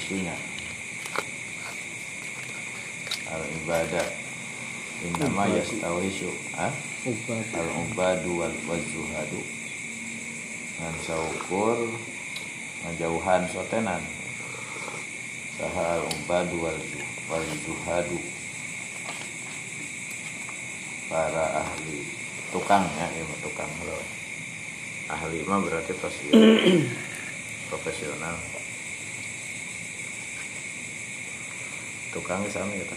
yastawishuna Al ibadah Innama yastawishu ah? Al ubadu wal wazuhadu Ngan saukur Ngajauhan sotenan. Saha al ubadu wal wazuhadu Para ahli Tukang ya, ya tukang. Loh ahli mah berarti pasti profesional tukang sama gitu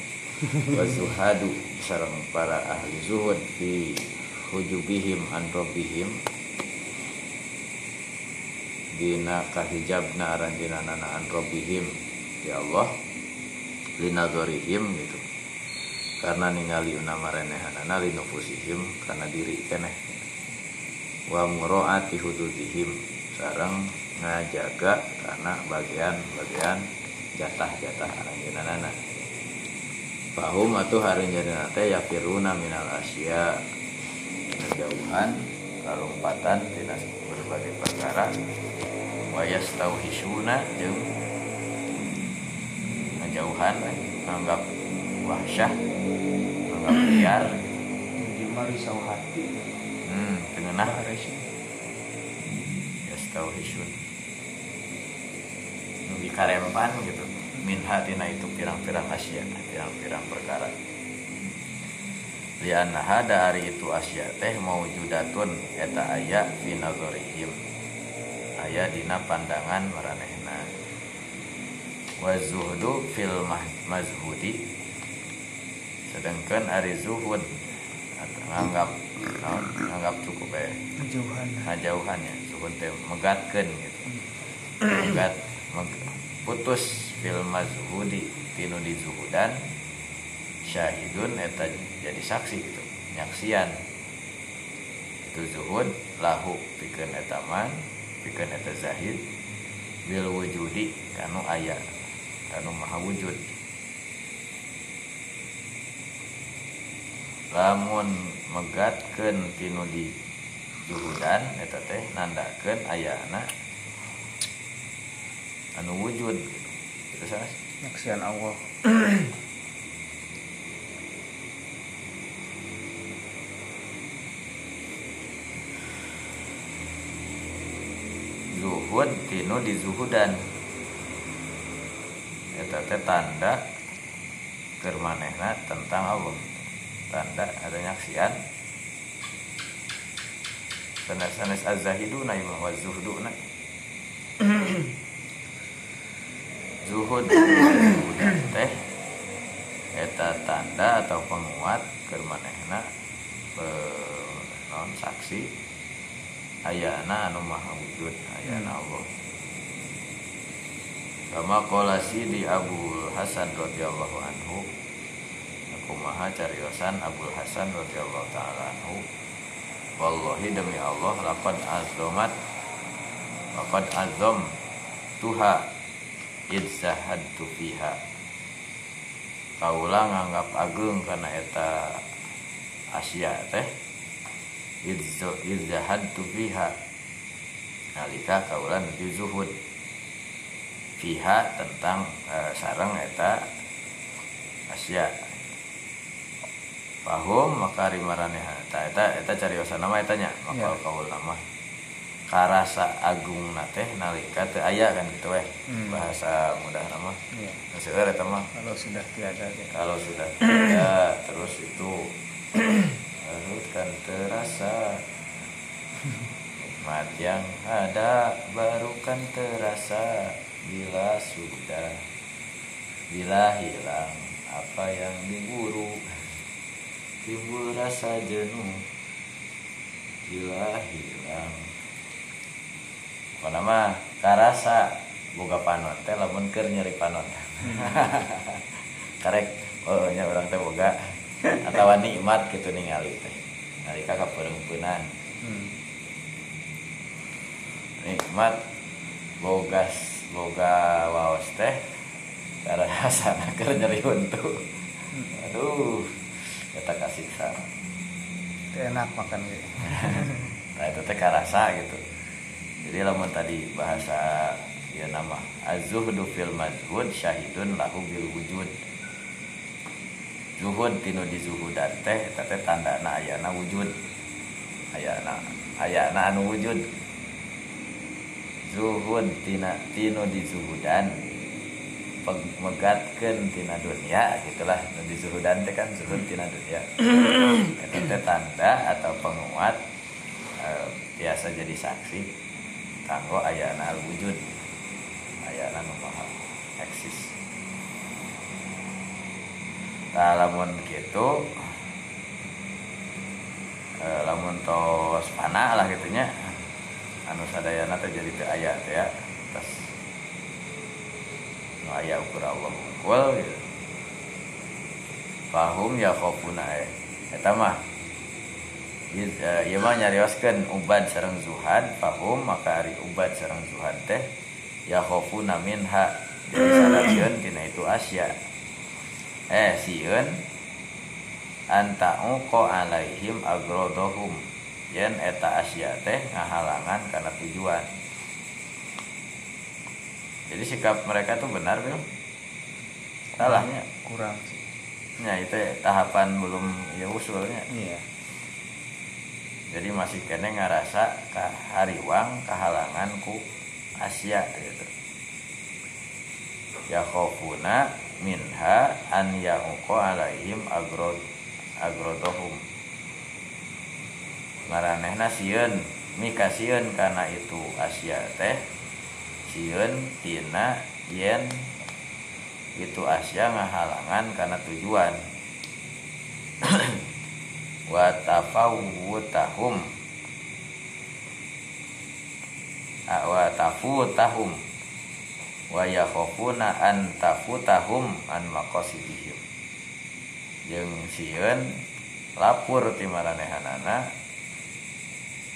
wazuhadu sarang para ahli zuhud di hujubihim an rabbihim. Dina kahijabna aranjina nana an ya Allah. Linadorihim gitu. Karena ningali unama renehanana linufusihim karena diri keneh. Wa muraati hududihim sarang ngajaga karena bagian-bagian jatah-jatah aranjeunana Fahum atau hari jadi teh yakiruna minal asya. Kejauhan kalumpatan tidak berbagai perkara. Wayas hisuna jeng. Ngejauhan anggap wahsyah anggap liar. Jima risau hati hmm tengenah yastauhisun nu dikarempan gitu. Min hatina itu pirang-pirang asya pirang-pirang perkara. Lianna hada hari itu asya teh mau judatun eta aya finazorihim aya dina pandangan maranehna wa zuhdu fil mazhudi. Sedangkan ari zuhud nganggap nganggap cukup ya? Jauhan ngajauhannya suhun teh megatkeun gitu. Megat meg- putus fil mazhudi tinu di zuhudan syahidun eta jadi saksi gitu. Nyaksian. Itu zuhud lahu pikeun eta man pikeun eta zahid. Bil wujudi kanu aya kanu maha wujud. Lamun megatkeun tinu di juhudan eta teh nandakeun ayana anu wujud gitu. Itu sanes. Nyaksian Allah Zuhud tinu di zuhudan. Eta teh tanda keur manehna tentang Allah. Tanda ada nyaksian sanes-sanes az-zahiduna imah wa zuhduna. Zuhud. Teh eta tanda atau penguat keur manehna eh, naon saksi. Ayana anu maha wujud ayana Allah. Kama qala sidi Abu Hasan radhiyallahu anhu aku maha cariosan Abu Hasan radhiyallahu taala anhu wallahi demi Allah laqad azamat laqad azam tuha idzahadtu fiha. Kaula nganggap agung karena eta Asia teh. Idzahadtu fiha. Nalika kaula nuju zuhud. Fiha tentang eh, sareng eta Asia. Pahum maka rimaraneh eta eta eta cariosan nama etanya. Maka Ya. kaul nama karasa agung teh nalika teu aya kan gitu weh Hmm. bahasa mudah nama Iya. Seueur eta mah Kalau sudah tiada ya. kalau sudah tidak terus itu harus kan terasa nikmat yang ada baru kan terasa bila sudah bila hilang apa yang diburu timbul rasa jenuh bila hilang nama karasa. Boga panon teh lamun keur nyeri panon karek oh nya orang teh boga. Atawa nikmat gitu ningali teh. Nalika kapereumpunan Hmm. nikmat bogas boga waos teh karena rasana keur nyeri untu. Aduh eta kasiksa. Enak makan gitu. nah itu teh karasa gitu jadi lamun tadi bahasa ya nama az-zuhdu fil mazhud syahidun lahu bil wujud. Zuhud tinu di zuhudan teh teh tandana ayana wujud. Ayana ayana anu wujud. Zuhud tina tinu di zuhudan megatkan tina dunia gitulah. Nu di zuhudan teh kan zuhud tina dunia. Itu teh tanda atau penguat e, biasa jadi saksi kanggo ayana wujud ayana nu maha eksis. Nah lamun gitu e, lamun tos panah lah gitunya anu sadayana teh jadi teh aya teh ya terus nu aya ukur Allah unggul gitu. Fahum ya khofuna eh eta mah Ieu mah nyarioskeun ubad sareng zuhad fahum maka ari ubad sareng zuhad teh ya khofuna minha jadi salatieun tina itu asya. Eh sieun anta'u ko alaihim agrodohum yen eta asya teh ngahalangan karena tujuan. Jadi sikap mereka tuh benar belum salahnya kurang sih. Ya itu ya, tahapan belum ya usulnya. Iya jadi masih kene ngerasa ke hariwang kehalangan ku Asia gitu. Khofuna minha an yauqo alaihim agrod agrodohum maranehna sieun mika sieun karena itu Asia teh sieun tina yen itu Asia ngahalangan karena tujuan wa tafawutahum tafutahum wa yakhafuna an tafutahum an maqasidihim. Jeung sieun lapur ti maranehanana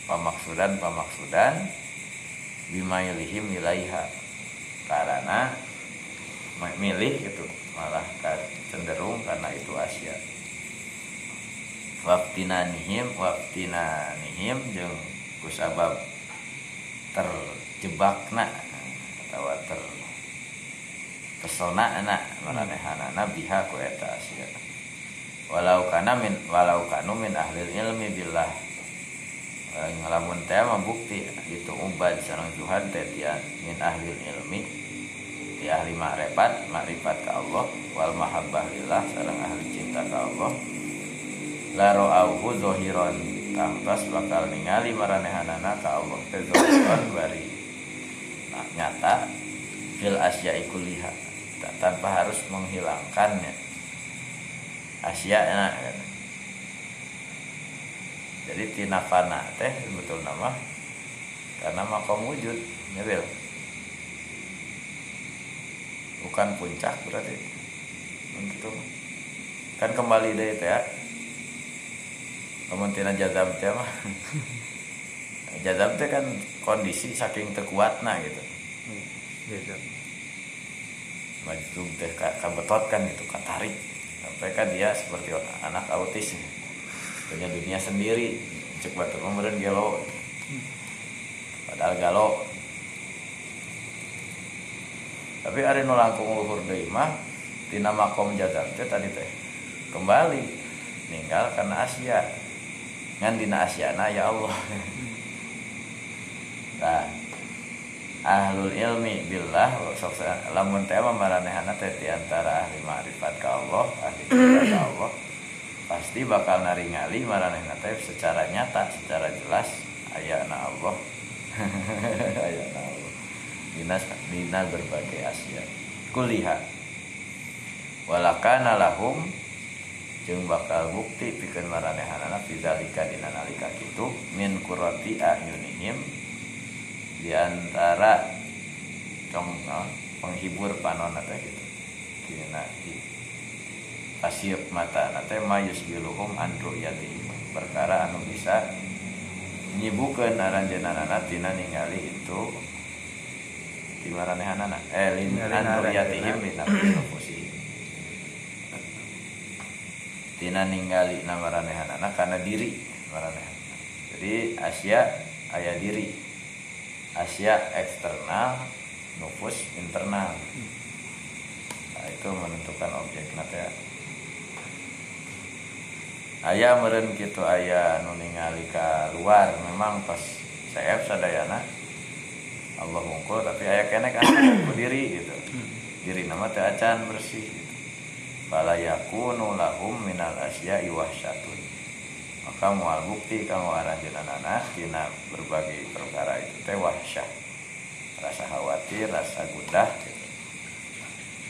pamaksudan pamaksudan bimailihim ilaiha karena milih itu malah cenderung karena itu Asia waftinanihim waftinanihim jeung kusabab terjebakna atau ter pesona anak maranehanana biha ku eta Asia walau kana min walau kanu min ahli ilmi billah ngalamun teh bukti itu ubad sareng Tuhan teh min ahli ilmi di ahli makrifat makrifat ke Allah wal mahabbah lillah sareng ahli cinta ke Allah la ra'auhu zahiran tampas bakal ningali maranehanana ka Allah teh zahiran bari. Nah, nyata fil asya'i kulliha tanpa harus menghilangkannya. Asya nah, jadi tina fana teh betul nama. Karena makom wujud ya bil bukan puncak berarti. Begitu kan kembali deh teh ya kementerian jazam teh mah jazam teh kan kondisi saking tekuatna gitu. Jazam maju teh kabetot kan gitu katarik. Sampai kan dia seperti anak autis. Punya dunia sendiri cek batu kemudian gelo. Padahal galo. Tapi ada nu langkung luhur deui mah tina makom jazam teh tadi teh kembali ninggal karena Asia ngan dina Asiana ya Allah. Nah ahlul ilmi billah sok lamun teh mah maranehana teh di antara ahli ma'rifat ka Allah ahli ka Allah pasti bakal naringali maranehna teh secara nyata secara jelas ayana Allah. Ayana Allah. Dina dina berbagai Asia. Kuliah walakana lahum jeung bakal bukti pikeun maranehanana fidzalika dina nalika kitu min qurrati ayunihim di antara cong no, penghibur panon teh gitu. Dina di pasir mata nate mayus biluhum andru yati perkara anu bisa nyibukeun aranjeunana tina ningali itu di maranehanana. Eh lin andru yatihim nafsi tina ningali na maranehanana karena diri maranehanana jadi Asia ayah diri. Asia eksternal nufus internal. Nah, itu menentukan objek nanti ya ayah meren gitu ayah nu ningali ka luar. Memang pas CF sadayana Allah mungkul tapi ayah kene kan diri gitu. Diri nama teh acan bersih gitu. bala yakunu lahum minal asya'i wahsyatun maka mual bukti kamu aranjeun anak dina berbagai perkara itu teh wahsyah rasa khawatir rasa gundah gitu.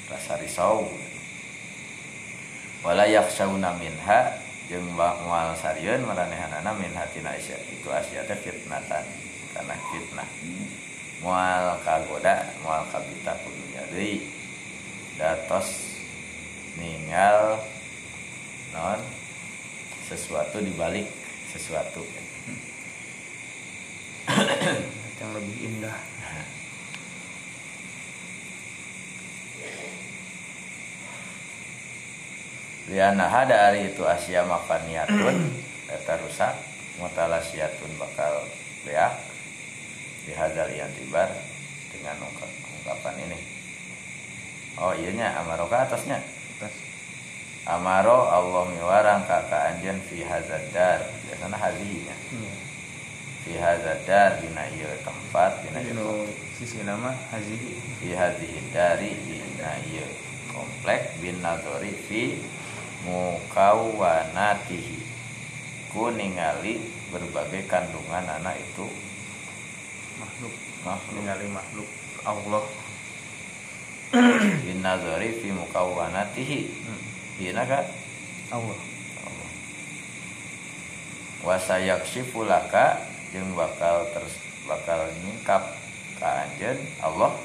rasa risau gitu. wala yakhshawna minha jeung mual sarieun maranehanana min hatina asya itu asya teh fitnatan karena fitnah mual kagoda mual kabita kudunya deui datos ninggal non sesuatu dibalik sesuatu. Yang lebih indah. Lianaha dari itu asia mafaniatun eta rusak mutalasiatun bakal beak dihadal yang tibar dengan ungkapan ini. Oh iya nya amaroka atasnya atas amaro Allah miwarang kakak anjen fi hazadar biasanya hadinya iya fi hazadar dina ieu tempat dina Jadi ieu nu sisi nama hazihi. Fi hadhihi dari dina ieu komplek bin nadori fi mukawanatihi. Ku ningali berbagai kandungan anak itu. Makhluk. Makhluk. Ningali makhluk Allah bin nadori fi mukawanatihi. Iya kan? Allah. Wasayaksifu laka jeung bakal terus bakal nyingkap ka anjeun Allah.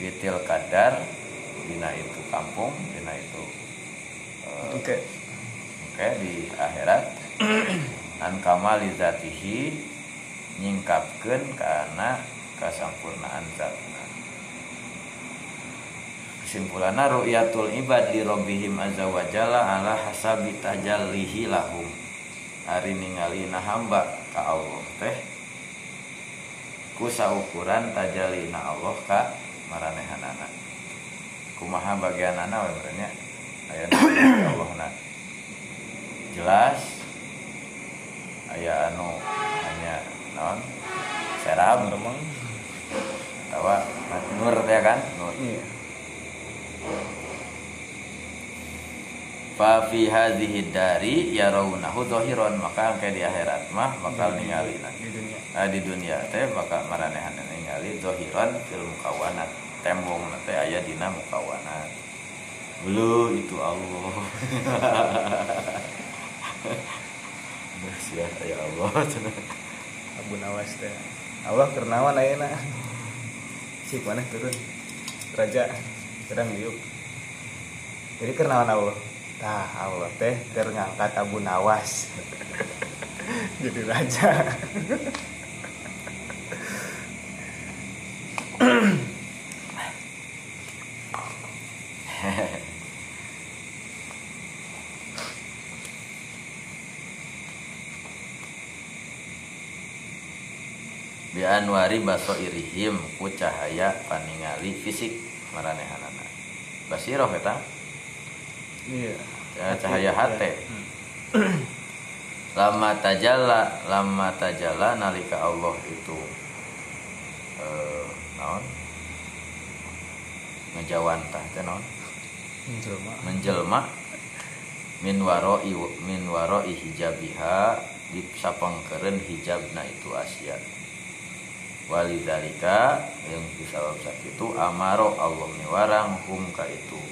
Fitil kadar dina itu kampung dina itu eh, oke. oke di akhirat. An kamali zatihi nyingkapkeun kana kasampurnaan zatna kesimpulanna ru'yatul ibad li rabbihim azza wa ala hasabi tajallihi lahum. Hari ningalina hamba ka Allah teh. Ku saukuran tajalina Allah ka maranehanana. Kumaha bagianana we berenya aya Allah na jelas. Aya anu hanya naon? Seram remeng. Tawa nur teh kan? Nur. Iya fa fi hadhihi dari yarawnahu dhahiran maka angke di akhirat mah bakal ningali di dunia. Nah, di dunia teh bakal maranehan ningali dhahiran fil mukawanat. Tembong teh aya dina mukawanat. Belu itu Allah. Sia ya Allah. Abu Nawas teh. Allah kernawan ayeuna? Si mana turun. Raja sedang yuk. Jadi kernawan Allah. Tah Allah teh keur ngangkat Abu Nawas. Jadi raja. Bi anwari baso irihim ku cahaya paningali fisik maranehanana basiroh eta. Iya. Ya, cahaya hate. Hmm. lama tajala lama tajala nalika Allah itu eh naon? Ngejawantah teh naon? Menjelma. menjelma. Min waroi min waroi hijabiha di sapangkeun hijabna itu Asia walidalika yang disabab sakitu amaro Allah miwarang hum ka itu.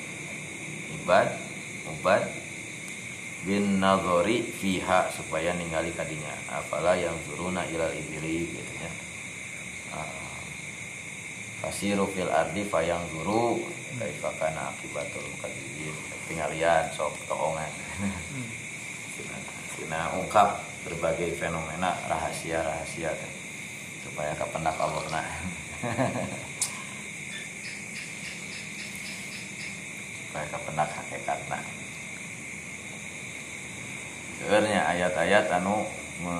Ibad ubad bin nazori fiha supaya ningali kadinya. Apalah yang turuna ilal ibili gitu ya fasiru fil ardi fayang guru kaifa kana akibatul mukadzibin. Tingalian sok toongan Sina, sina ungkap berbagai fenomena rahasia-rahasia. Supaya kependak nah supaya kependak hakikatna Sebenarnya ayat-ayat anu me,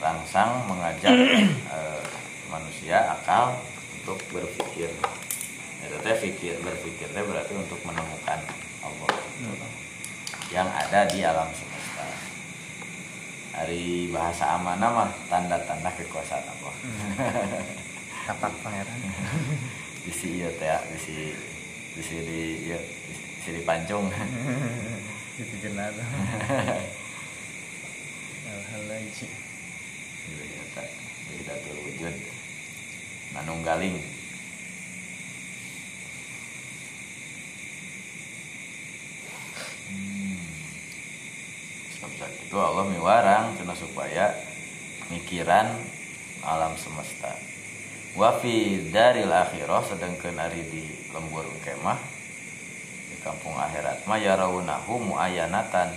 rangsang mengajak eh, manusia akal untuk berpikir. Itu teh pikir berpikir teh berarti untuk menemukan Allah yang ada di alam semesta hari bahasa amanah mah tanda-tanda kekuasaan Allah. Tapak pangeran. Bisi iya teh bisi bisi di iya bisi di pancung. Itu jenar hal-hal lain sih Iya, tak. Wihidatul wujud. Manunggaling itu Allah miwarang cina supaya mikiran alam semesta. Wa fi daril akhirah sedangkan hari di lembur kemah di kampung akhirat mah yarawunahu muayanatan.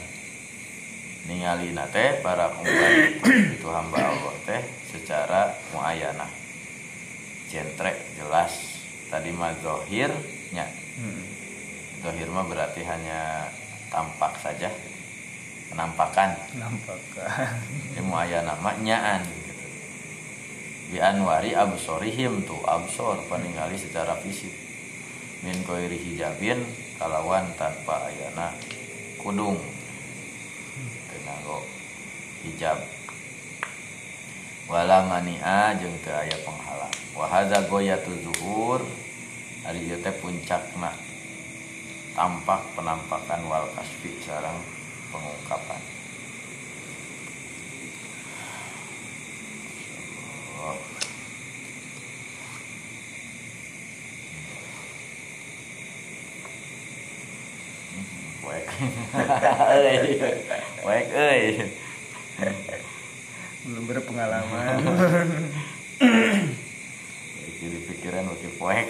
Ningali teh para umat itu hamba Allah teh secara muayanah. Centrek jelas. Tadi mah zohirnya. Hmm. zohir mah berarti hanya tampak saja penampakan. Nampak ilmu ayana mah nyaan gitu. bi anwari absorihim tuh absor peningali secara fisik. Min koiri hijabin kalawan tanpa ayana kudung. Tenago hijab. Wala mania jeung teu aya penghalang wa hadza goyatul zuhur ari ieu teh puncakna. Tampak penampakan wal kasfi sareng pengungkapan. Waek. Euy. Waek euy. belum berpengalaman Jadi pikiran waktu poek.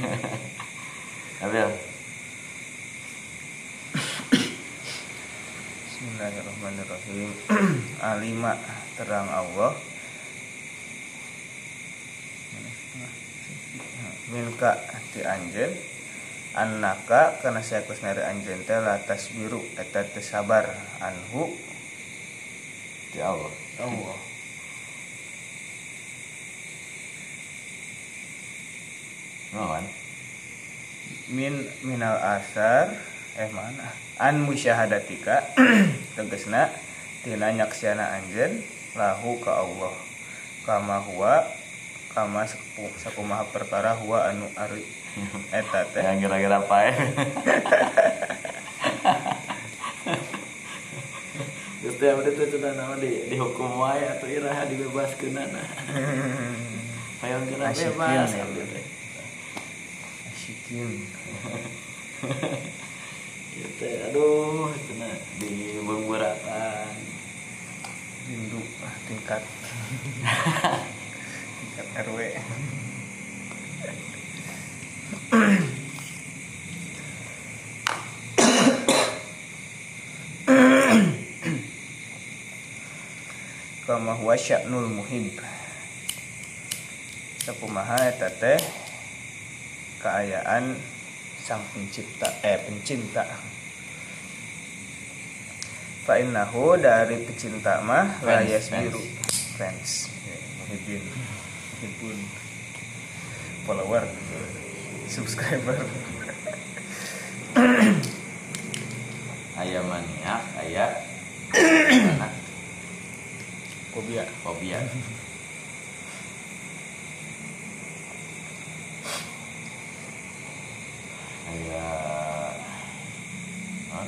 Abil. Bismillahirrahmanirrahim. Alima terang Allah. Minka ti anjen. Annaka karena saya kusnari anjen teh latas biru eta sabar. Anhu Ya Allah. Allah. Naon? min minal asar eh mana an musyahadatika tegesna tina nyaksiana anjen lahu ka Allah kama huwa kama saku- sakumaha perkara huwa anu ari eta teh Yang kira-kira apa ya? Gusti abdi teh cenah naon di dihukum wae atuh iraha dibebaskeun na. Hayang kena bebas ya. abdi teh. Ieu teh aduh cenah di bumburatan. rindu ah, tingkat. Tingkat RW kama huwa sya'nul muhib sakumaha eta teh keayaan sang pencipta eh pencinta. Fa innahu dari pecinta mah la Fans, yasbiru. Fans. Ya, muhibin muhibun follower. Subscriber. Aya maniak, aya anak. Fobia. Fobia. Aya Hah?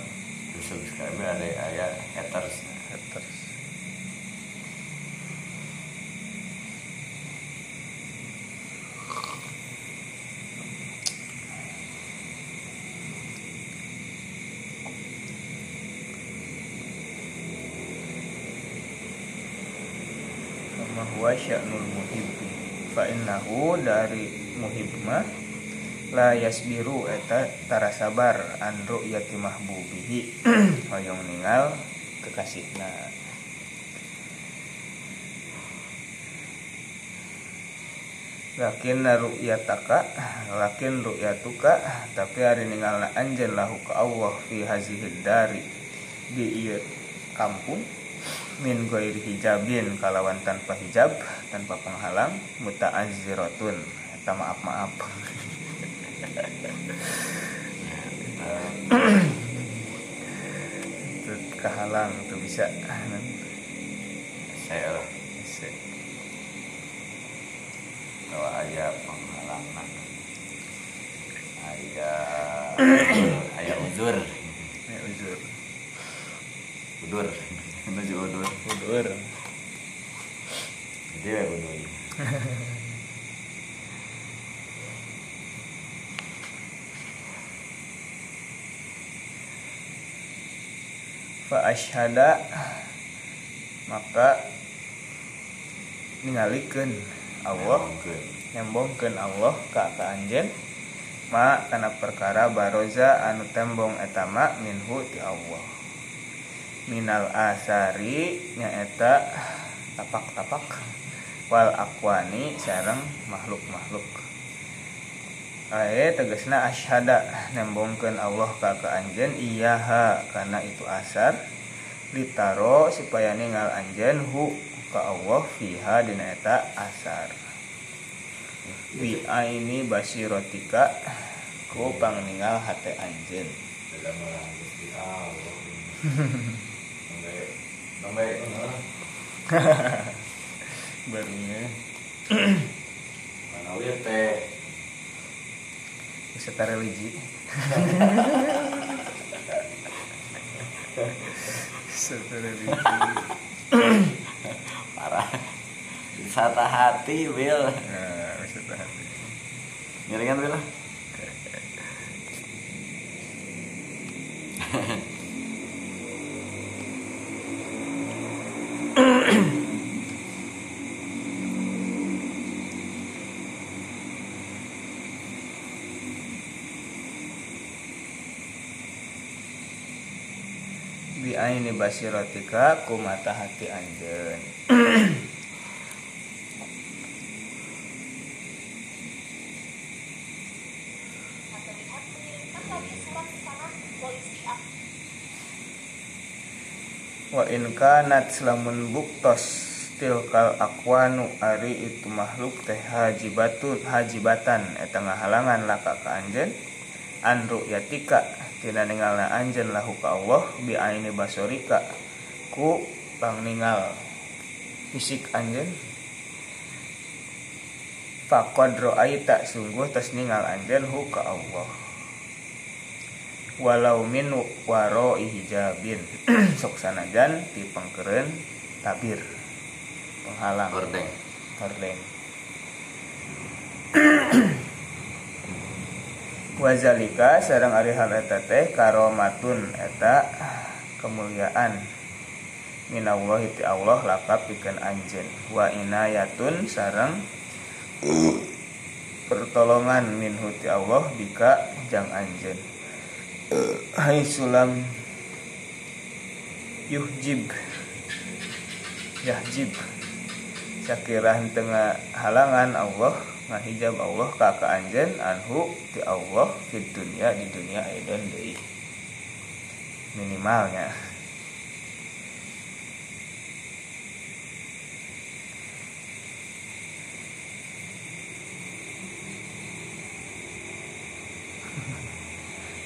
Di subscriber ada aya haters. haters Kama huwa sya'nul muhibbi fa innahu dari muhibma la yasbiru eta tara sabar an ru'yati mahbubihi hoyong ningal kekasihna. Lakin ru'yataka lakin ru'yatuka tapi hari ningalna anjen lahu ka Allah fi hazihid dari di ieu kampung min goiri hijabin kalawan tanpa hijab tanpa penghalang muta'azziratun. Eta maaf maaf. Itu kehalang itu bisa. Saya lah kalau aya penghalangan aya aya uzur ya uzur udur. Menuju udur. Udur we udur fa asyhada maka ningalikeun Allah nyambongkeun Allah ka ka anjeun. Ma kana perkara baroza anu tembong etama minhu ti Allah. Minal asari nyaeta tapak-tapak wal akwani sareng makhluk-makhluk. Ae tegasna asyhada nembongkeun Allah ka ka anjeun iyaha kana itu asar. Litaro supaya ningal anjeun hu ka Allah fiha dina eta asar. Bi aini basirotika ku pangningal hate anjeun. Dalam barunya. Mana wieu teh? Wisata religi. Wisata religi. Parah. Wisata hati Will nah, wisata hati. Nyaringan Will bi aini basirotika ku mata hati anjeun. Wa in kanat lamun buktos tilkal akwanu ari itu makhluk teh hajibatun hajibatan eta ngahalangan laka ka anjeun. Anru yatika tina ningalna anjeun lahu ka Allah bi aini basorika ku pang ningal fisik anjeun. Faqad ra'aita sungguh tos ningal anjeun hu ka Allah. Walau min waro hijabin. Sok sanajan ti pengkeren tabir. Penghalang. Gordeng hordeng wazalika sareng ari hal eta teh karomatun eta kemuliaan. Minallahi ti Allah laka pikeun anjeun. Wa inayatun sareng pertolongan minhu ti Allah bika jang anjeun. Hai sulam yuhjib yahjib. Sakirah tengah halangan Allah ngahijab Allah ka ka anjeun anhu ti Allah di dunia di dunia aidan deui minimalnya.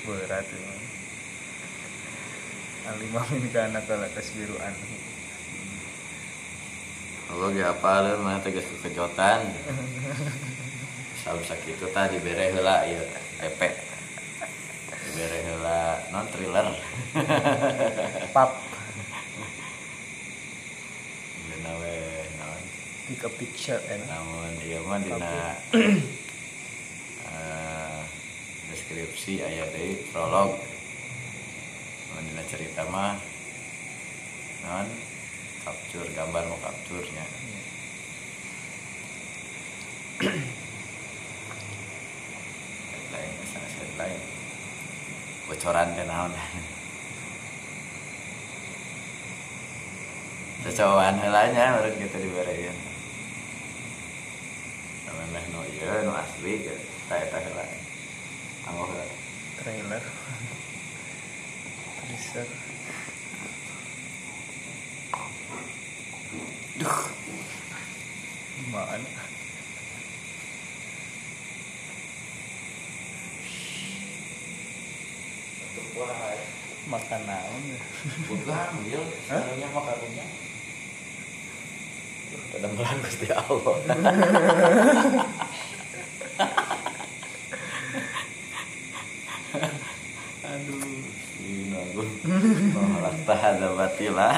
Berat ini. Alimah min kana kala tasbiru anhu Allah ge apa lu mah tegas kekejotan. Sabsa kitu tah dibere heula ieu EP dibere heula non thriller. Pap. Dina we naon? Pick a picture and namun ieu mah dina eh, deskripsi aya deui prolog. Mun dina cerita mah? Non capture gambar mau capture-nya headline sanes headline. Bocoran ke naon cocokan heulanya urang kita diberekeun Namanya no iya no asli gitu tak eta heula anggo trailer. Teaser mana makan naon ya? Bukan Hah? sebenarnya makanannya kadang melan Gusti Allah. Aduh. Ini nagun malah tahada batila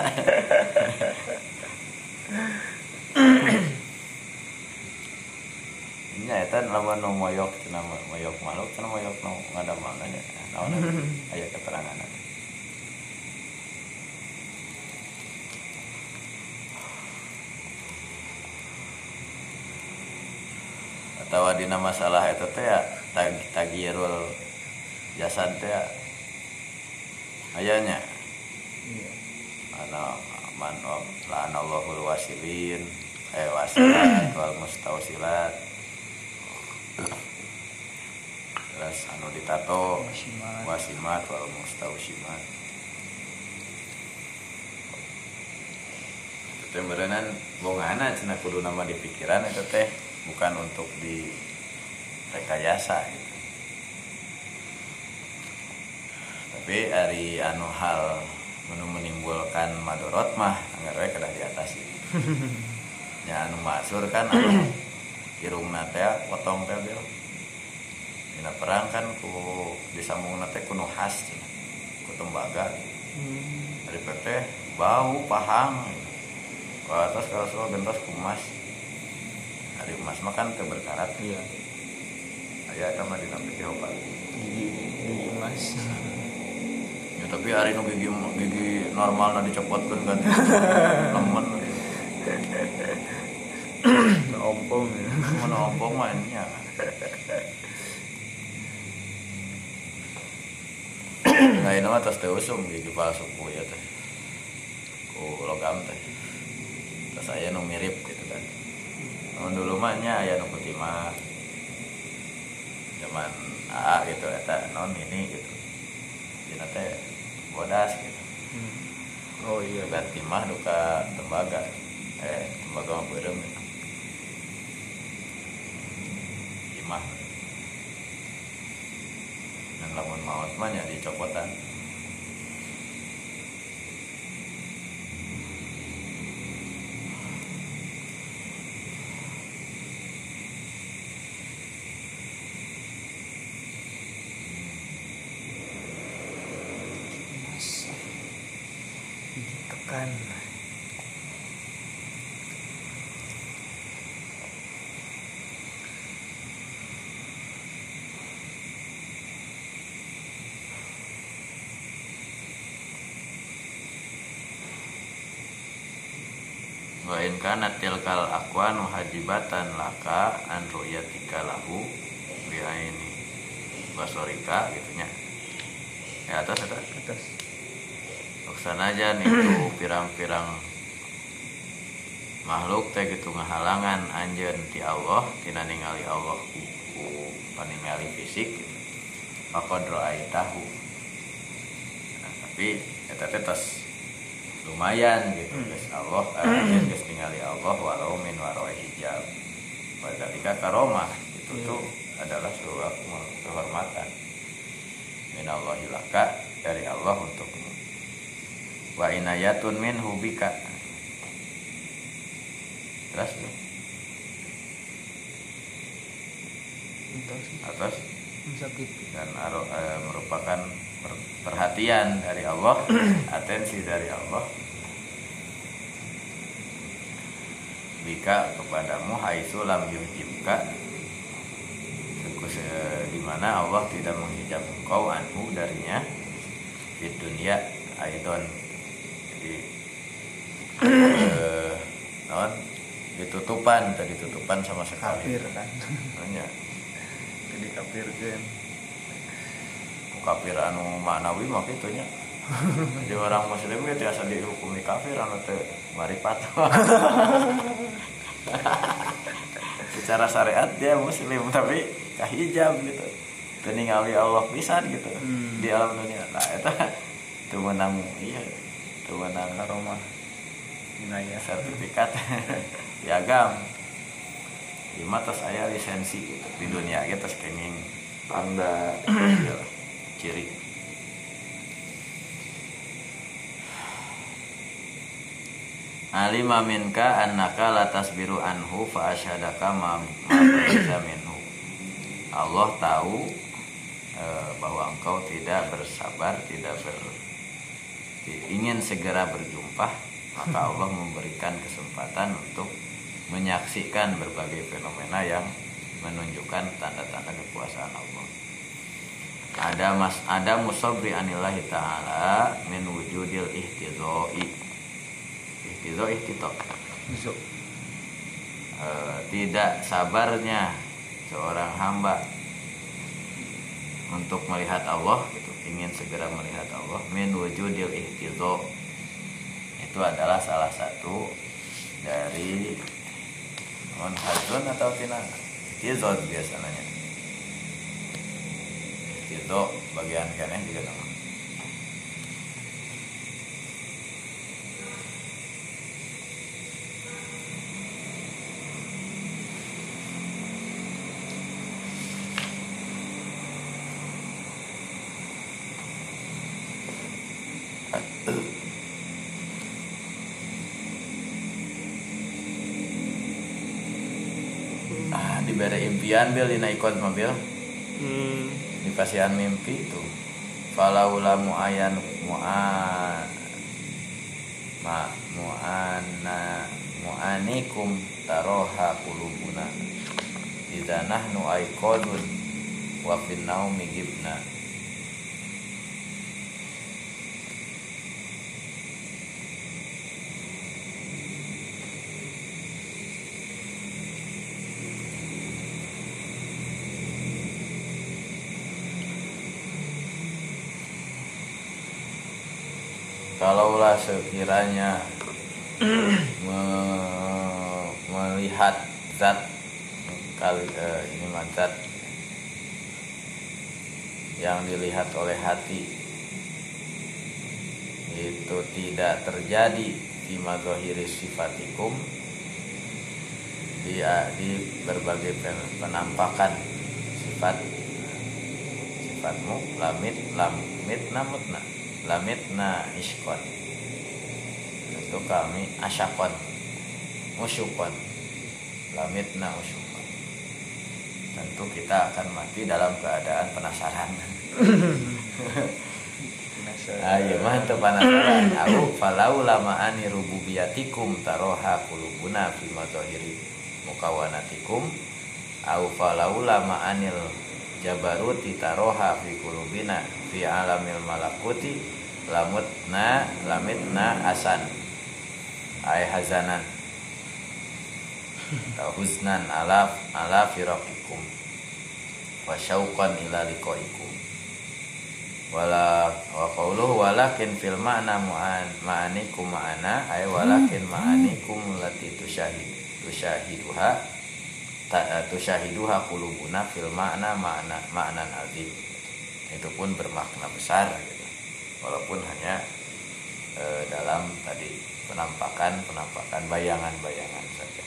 nya eta lamun nu moyok cenah moyok makhluk cenah moyok nu ngadamana nya naon aya keterangan atau dina masalah itu teh ya tag tagirul jasad teh ya. Ayanya iya. Ana man la'anallahul wasilin eh wasilat wal mustausilat. Terus anu ditato. Wasimat. wal mustausimat. Itu teh berenang bongana cenah kudu nama di pikiran itu teh bukan untuk di rekayasa gitu. Tapi hari anu hal menu menimbulkan madorot mah we kedah diatasi ya anu masur kan anu irungna teh potong teh bel. Dina perang kan ku disambungna teh ku nuhas cenah, ku tembaga. Hmm. dari PT bau pahang. Ke atas ke atas gentos kumas hari emas mah kan teu berkarat iya aya eta mah dina pikir obat gigi gigi emas tapi hari nu gigi gigi normal na dicopotkeun kan. Lemen ompong ya? Mana ompong mah nya nah ini mah tos teh usum gigi palsu ku ya teh. Ku logam teh. Terus aya nu mirip gitu kan. Namun dulu mah nya aya nu kutima zaman AA gitu eta non ini gitu. Dina teh bodas gitu. Hmm. oh iya. Ganti mah duka tembaga. Eh tembaga mah beureum gitu. imah dan lamun maut mah dicopotan emas gigi tekan wa in kana tilkal aqwan hajibatan laka an ru'yatika lahu bi aini. Basorika gitu nya. Ya atas ada atas. Laksanajan itu pirang-pirang makhluk teh gitu ngahalangan anjeun ti Allah tina ningali Allah ku, paningali fisik. Gitu. Faqad ra'aitahu. Nah, tapi eta teh tos lumayan gitu. Guys Allah anjeun geus ningali Allah walau min warai hijab. Padalika karomah. Itu Iya. tuh adalah sebuah kehormatan. Minallahi laka dari Allah untukmu wa inayatun min hubika terus entas atas? Sakit dan aro- eh, merupakan perhatian dari Allah atensi dari Allah. Bika kepadamu haitsu lam yujibka. Di mana Allah tidak menghijab engkau anhu darinya. Di dunia aidon. Jadi eh, non ditutupan tadi tutupan sama sekali. Kafir kan? Nanya, jadi kafir kan kafir anu maknawi mah kitu nya jadi orang muslim ge tiasa dihukumi kafir anu teu maripat. Secara syariat dia muslim tapi kahijab gitu. Teu ningali Allah pisan gitu Hmm. di alam dunia. Nah eta teu menang iya teu menang karomah Inaya. sertifikat piagam lima terus saya lisensi gitu di dunia gitu terus kenging tanda iyalah, ciri alima minka annaka latas biru anhu fa asyhadaka ma minhu. Allah tahu eh, bahwa engkau tidak bersabar tidak ber ingin segera berjumpa maka Allah memberikan kesempatan untuk menyaksikan berbagai fenomena yang menunjukkan tanda-tanda kekuasaan Allah ada mas ada musabri anillahi taala min wujudil ihtidoi. Ihtido ihtito. Eh, tidak sabarnya seorang hamba untuk melihat Allah gitu ingin segera melihat Allah min wujudil ihtido itu adalah salah satu dari non hazon atau tina ihtido biasanya ihtido bagian kanan juga nama ah diberi impian bil dina ikut mobil. Di pasian mimpi itu. Falaula muayan mu'an. Ma mu'ana mu'anikum taroha kulubuna. Idza nahnu aiqadun wa fin naumi gibna sekiranya me- melihat zat kali eh, ini mah zat yang dilihat oleh hati. Itu tidak terjadi di mazohiri sifatikum. Di, di berbagai pen- penampakan sifat sifatmu lamit lamit namutna lamitna iskon tentu kami asyakon musyukon lamitna usyukon tentu kita akan mati dalam keadaan penasaran. Ayo mah teu penasaran. Aku falau lama ani rububiyatikum taroha kulubuna fi mazahiri mukawanatikum au falau lama anil jabaruti taroha fi kulubina fi alamil malakuti. Lamutna lamitna asan ay hazanan. Atau huznan ala ala firaqikum. Wa syauqan ila liqaikum. Wala wa qawluhu walakin fil ma'na mu'an ma'anikum ma'ana. Ay walakin ma'anikum lati tusyahid tusyahiduha ta, tusyahiduha qulubuna fil ma'na ma'na ma'nan azim. Itu pun bermakna besar gitu. walaupun hanya e, dalam tadi penampakan penampakan bayangan-bayangan saja.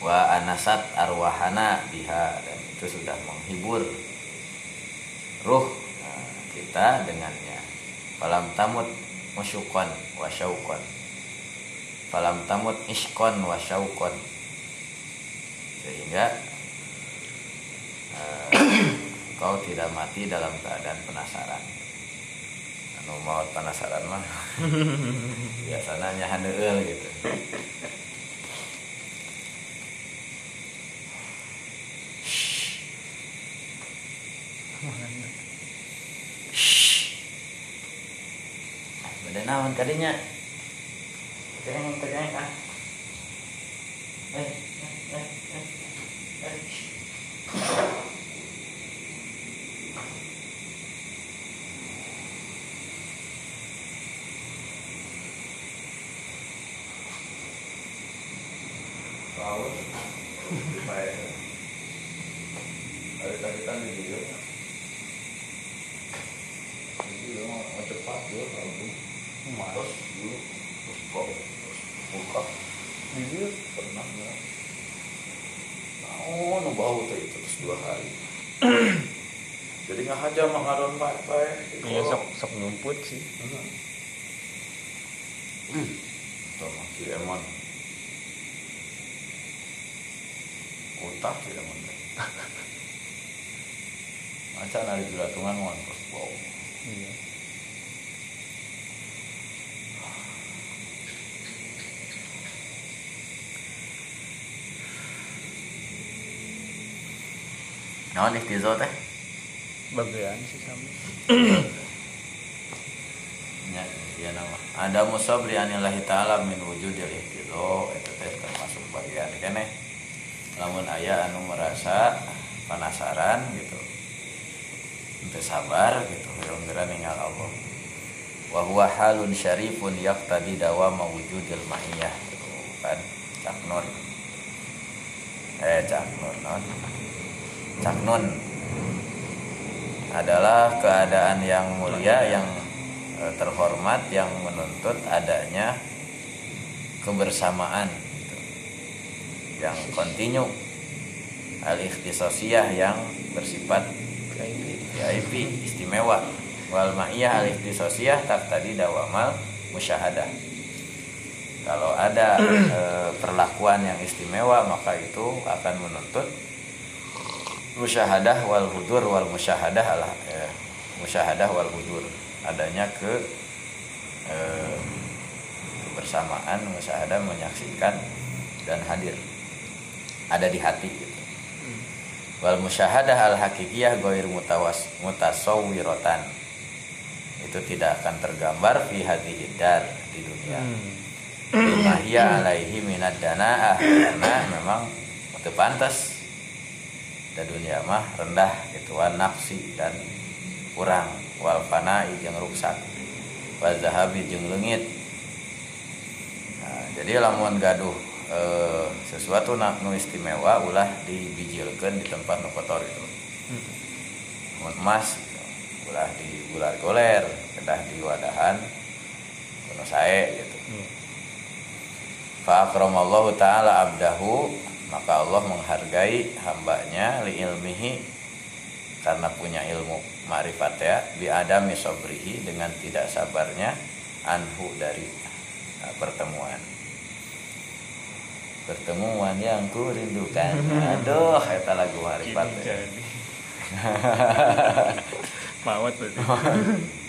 Wa anasat arwahana biha dan itu sudah menghibur ruh nah, kita dengannya. Falam tamut musyukon wa syaukon. Falam tamut iskon wa syaukon. Sehingga eh, kau tidak mati dalam keadaan penasaran mau penasaran mah. Biasanya nyahan deul gitu Beda naon kadinya? Keceng keceng ah. Eh, eh, eh, eh, eh. tahun baik. Ada kaitan di video, jadi lo mau cepat lo kalau malas dulu terus kok terus buka. Di pernah ya. nggak naon bau teh itu terus dua hari. Jadi nggak aja mengaron baik-baik. Iya sok sok ngumput sih. Hmm. hmm. Sama, si si Emon teh. Macan ada julatungan mau wow. Iya. Naon ikhtizo teh? Bagian sih sama. Ya, iya nama. Ada musabri anillahi ta'ala min wujudil ikhtizo itu teh termasuk bagian kene. Lamun aya anu merasa penasaran gitu. Untuk sabar gitu, kira ningal Allah. Wa huwa halun syarifun yaqtadi dawama wujudil ma'iyah gitu kan. Cak Nur. Eh, Cak Nur, non. Cak Nun adalah keadaan yang mulia yang eh, terhormat yang menuntut adanya kebersamaan. Yang kontinu al ikhtisosiyah yang bersifat VIP istimewa wal ma'iyah al ikhtisosiyah tak tadi dawamal musyahadah. Kalau ada eh, perlakuan yang istimewa maka itu akan menuntut musyahadah wal hudur wal musyahadah ala eh, musyahadah wal hudur adanya ke eh, kebersamaan musyahadah menyaksikan dan hadir ada di hati gitu. wal musyahadah al hakikiyah goir mutawas mutasawwirotan itu tidak akan tergambar fi hadhihi dar di dunia. Mahia alaihi minad dana'ah karena memang itu pantas. Dan dunia mah rendah gitu wan nafsi dan kurang. Wal fana'i jeung ruksak wal zahabi jeung leungit nah, jadi lamun gaduh eh, sesuatu nu istimewa ulah dibijilkeun di tempat nu kotor itu. Lamun emas gitu, ulah di gular goler kedah di wadahan kuno sae gitu. Fa akramallahu taala abdahu maka Allah menghargai hambanya li ilmihi karena punya ilmu ma'rifat ya bi adami sabrihi dengan tidak sabarnya anhu dari uh, pertemuan pertemuan yang ku rindukan aduh eta lagu ya. jadi. Mawat berarti.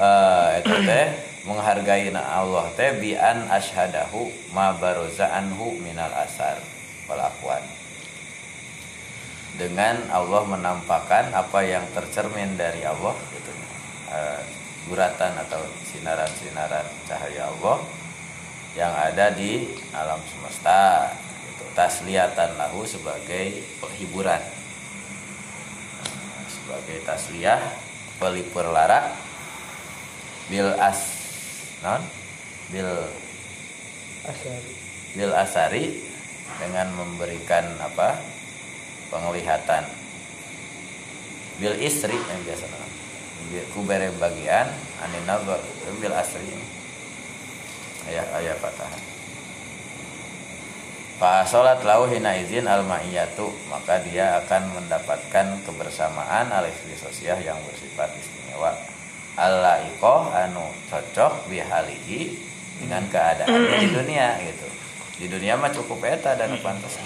Eh, itu teh menghargai na Allah teh bi an ashadahu ma baroza anhu minal asar wal aqwan. Dengan Allah menampakkan apa yang tercermin dari Allah gitu. Eh, guratan atau sinaran-sinaran cahaya Allah yang ada di alam semesta gitu. Tasliyatan lahu sebagai penghiburan. Sebagai tasliyah pelipur lara bil as non bil Asari. bil asari dengan memberikan apa penglihatan bil isri yang biasa nama. Bil- kubere bagian anin nazar bil asri ayah ayah patah Fa salat lahu hina izin al ma'iyatu maka dia akan mendapatkan kebersamaan alif sosiah yang bersifat istimewa. Allah ikoh anu cocok bihalihi dengan keadaannya di dunia gitu. Di dunia mah cukup eta dan pantas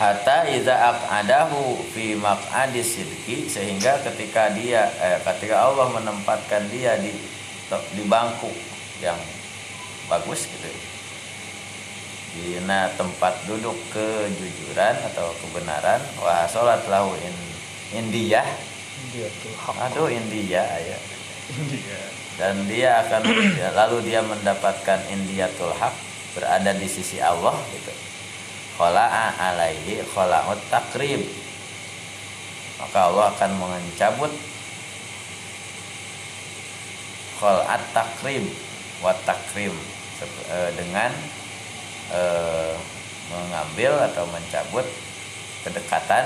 hatta iza aqadahu fi maq'adi sidqi sehingga ketika dia eh, ketika Allah menempatkan dia di di bangku yang bagus gitu di tempat duduk kejujuran atau kebenaran wa salat lahu in indiyah Dia tuh hak. aduh India ya Dia. dan dia akan ya, lalu dia mendapatkan indiatul haq berada di sisi Allah gitu khola'a alaihi khola'ut takrib maka Allah akan mencabut khol'at takrib wa takrim eh, dengan eh, mengambil atau mencabut kedekatan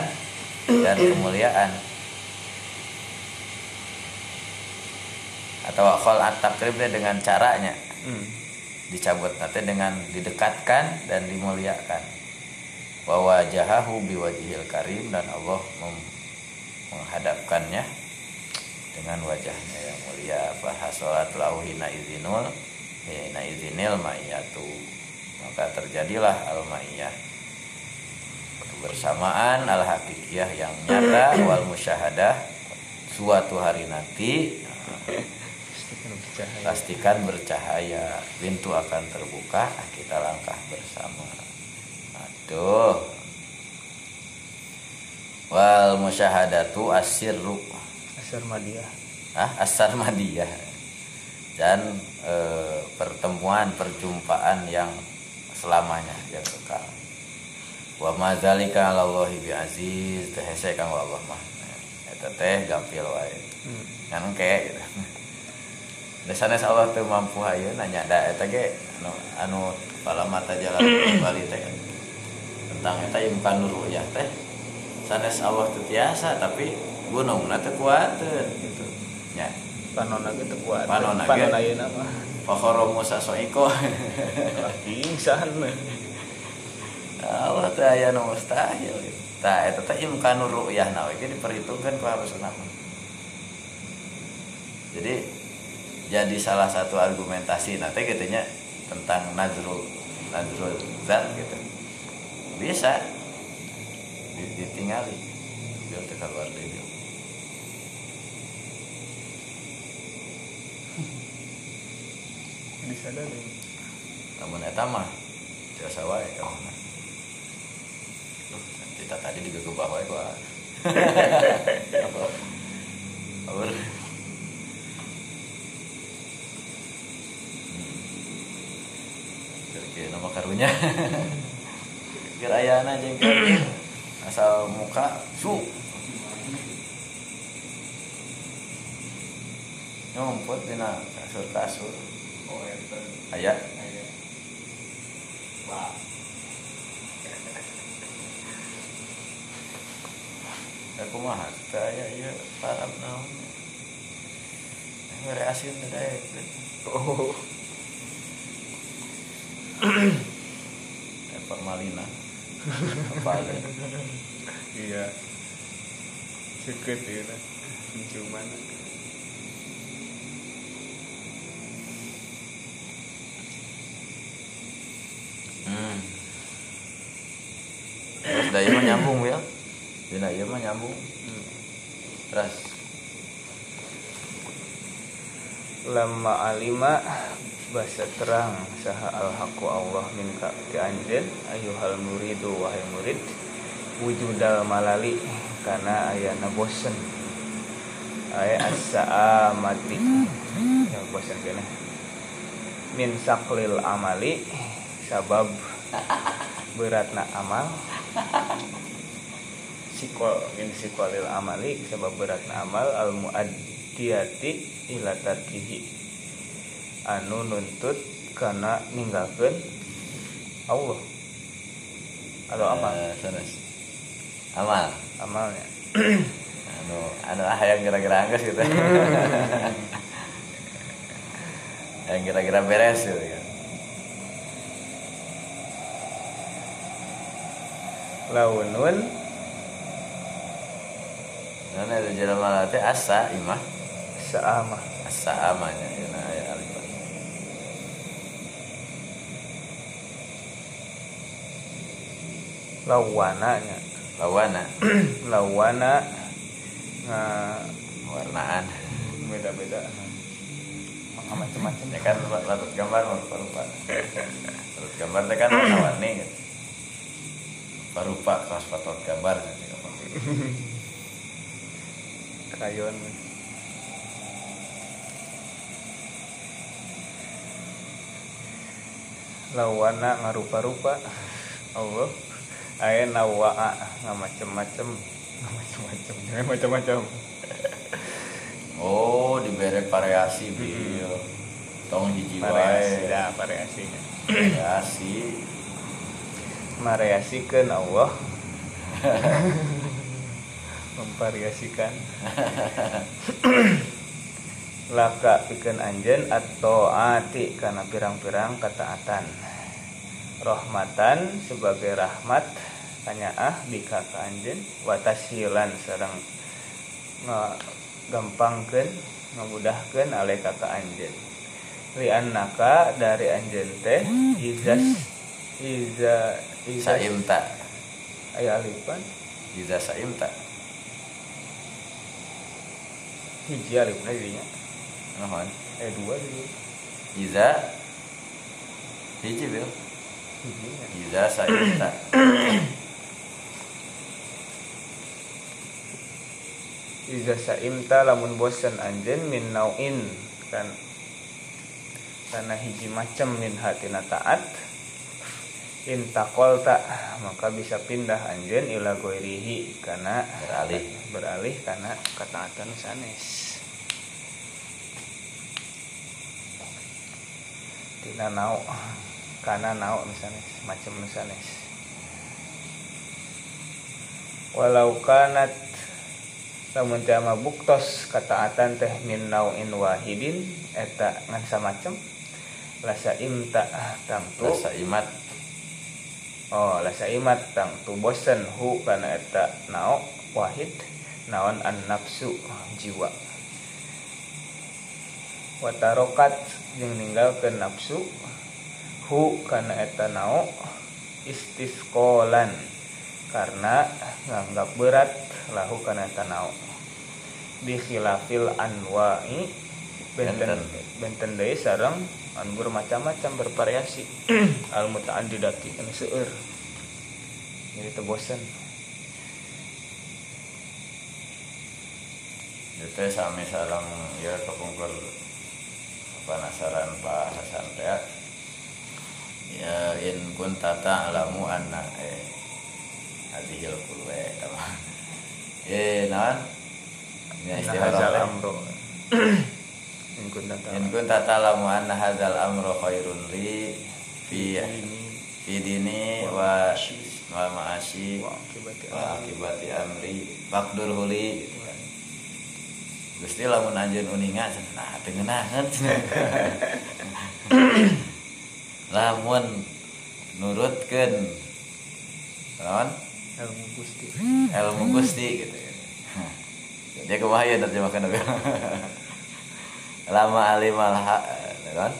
dan kemuliaan. Atau khol'at takribnya dengan caranya. Hmm. dicabut nanti dengan didekatkan dan dimuliakan bahwa jahahu biwajihil karim dan Allah menghadapkannya dengan wajahnya yang mulia. Fahasolat lauhina izinul hina izinil ma'iyatu. Maka terjadilah al ma'iyah kebersamaan al hakikiyah yang nyata wal musyahadah suatu hari nanti pastikan bercahaya. Pintu akan terbuka kita langkah bersama aduh wal musyahadatu asirru. Asar Madiah. ah asar madiyah dan eh, pertemuan perjumpaan yang selamanya yang kekal. Wa madzalika ala Allahi bi aziz. Teh hese kang Allah mah. Eta teh gampil wae. Hmm. kan ke gitu. Allah tuh mampu ayo nanya da eta ge anu anu kepala mata jalan kembali teh tentang eta imkan ya teh sanes Allah teu tiasa tapi gunungna teu kuateun gitu nya Panona gitu kuat. Panonna ge. Panona ayeuna mah. Fakhoro Musa soiko Pingsan. Allah teh aya nu mustahil. Tah eta teh imkan ru'yah na we ge diperhitungkeun ku harusna mah. Jadi jadi salah satu argumentasi nanti katanya tentang nazrul nazrul zat gitu bisa di- ditinggali biar keluar deui dia. Bisa deh. namun eta mah biasa wae kamu kita tadi digegebah wae gua Awur. Kira nama karunya. Kira ayana jeung kira asal muka su. Ngumpet dina kasur-kasur. Aya. Aku mah saya ya parab naon. Ngere asin teh. Oh. Pak Malina. Apa ada? Iya. Seket ya lah. Ciuman. Hmm. Terus dari mah nyambung ya. Ieu mah nyambung. Hmm. Terus Lama alima bahasa terang saha al haqu Allah minka ti anjeun ayuhal muridu wahai murid wujudal malali karena ayana bosen. Aya asa mati ya bosen kene. Min saklil amali sabab beratna amal. Sikol min sikolil amali sebab beratna amal al muaddiyati ila tarkihi anu nuntut karena ninggalkeun Allah. Atau apa Eh, terus amal. Amalnya. Anu anu ah yang kira-kira angges gitu. Yang kira-kira beres gitu kan launun. Nah, ada jalan teh asa imah saama asa amanya ya nah ya alif lawananya. Lawana. Lawana nga warnaan. beda-beda. Macam-macam. Ya kan latut gambar mau rupa rupa. Latut gambar teh kan warna-warni gitu rupa kelas patot gambar gitu krayon lawana ngarupa-rupa. Allah. Aya nawaa nga macem-macem macem-macem jangan macem-macem. Oh diberi variasi bil. Tong hiji variasi ya variasinya. Variasi. Variasikan Allah. Memvariasikan laka pikeun anjeun atau ati kana pirang-pirang ketaatan rahmatan sebagai rahmat tanya ah bika ka anjeun? Wa tashilan sareng gampangkeun ngamudahkeun aleka ka anjeun. Li annaka dari anjeun teh izas iza iza saimta. Aya alifan iza saimta. Hiji alifna dirinya Nuhun. eh dua di Iza hiji bil Iza saimta Iza saimta lamun bosan anjen min nauin. Kan karena hiji macam min hatina taat. Intakol tak maka bisa pindah anjen ila goirihi karena Beralih. beralih karena ketaatan sanes tina nau karena nau misalnya macam sanes walau kanat lamun teu mah buktos kataatan teh min nauin wahidin eta ngan samacem. Lasa imta tangtu rasa imat. Oh lasa imat tangtu bosen hu kana eta nau wahid. Naon an nafsu jiwa watarokat jeung ninggalkeun nafsu hu kana eta nau istisqolan karena nganggap berat lahu kana eta nau bi khilafil anwa'i benten Benten. deui sareng anu bermacam-macam bervariasi. Al mutaaddidati anu seueur. Jadi teu bosen. Itu sami sarang ya kepungkur penasaran Pak Hasan teh. Ya in kunta ta'lamu anna eh hadhil kulwe tama eh naon? Ya istilah hazal orang amro in kunta in ta'lam. kunta ta'lamu anna hadzal amru khairun li fi fi dini. wa wa ma'asi. wa akibati amri. faqdur huli Gusti lamun anjeun uninga nah teu ngeunaheun lamun nurutkeun naon? Ilmu gusti. Ilmu Gusti gitu. Jadi kumaha ya terjemahkan apa lama alimal haq kan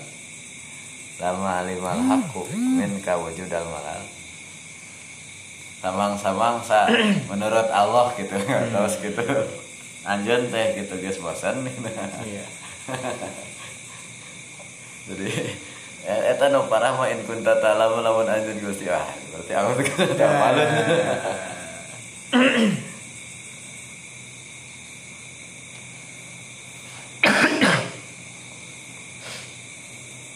lama alimal haqqu min ka wujudal malal. Samang-samang sa menurut Allah gitu terus gitu anjeun teh gitu geus bosan iya. Jadi eh, eta nu parah mah in kunta ta'lamu lamun anjeun Gusti ah berarti aku tuh teu malu.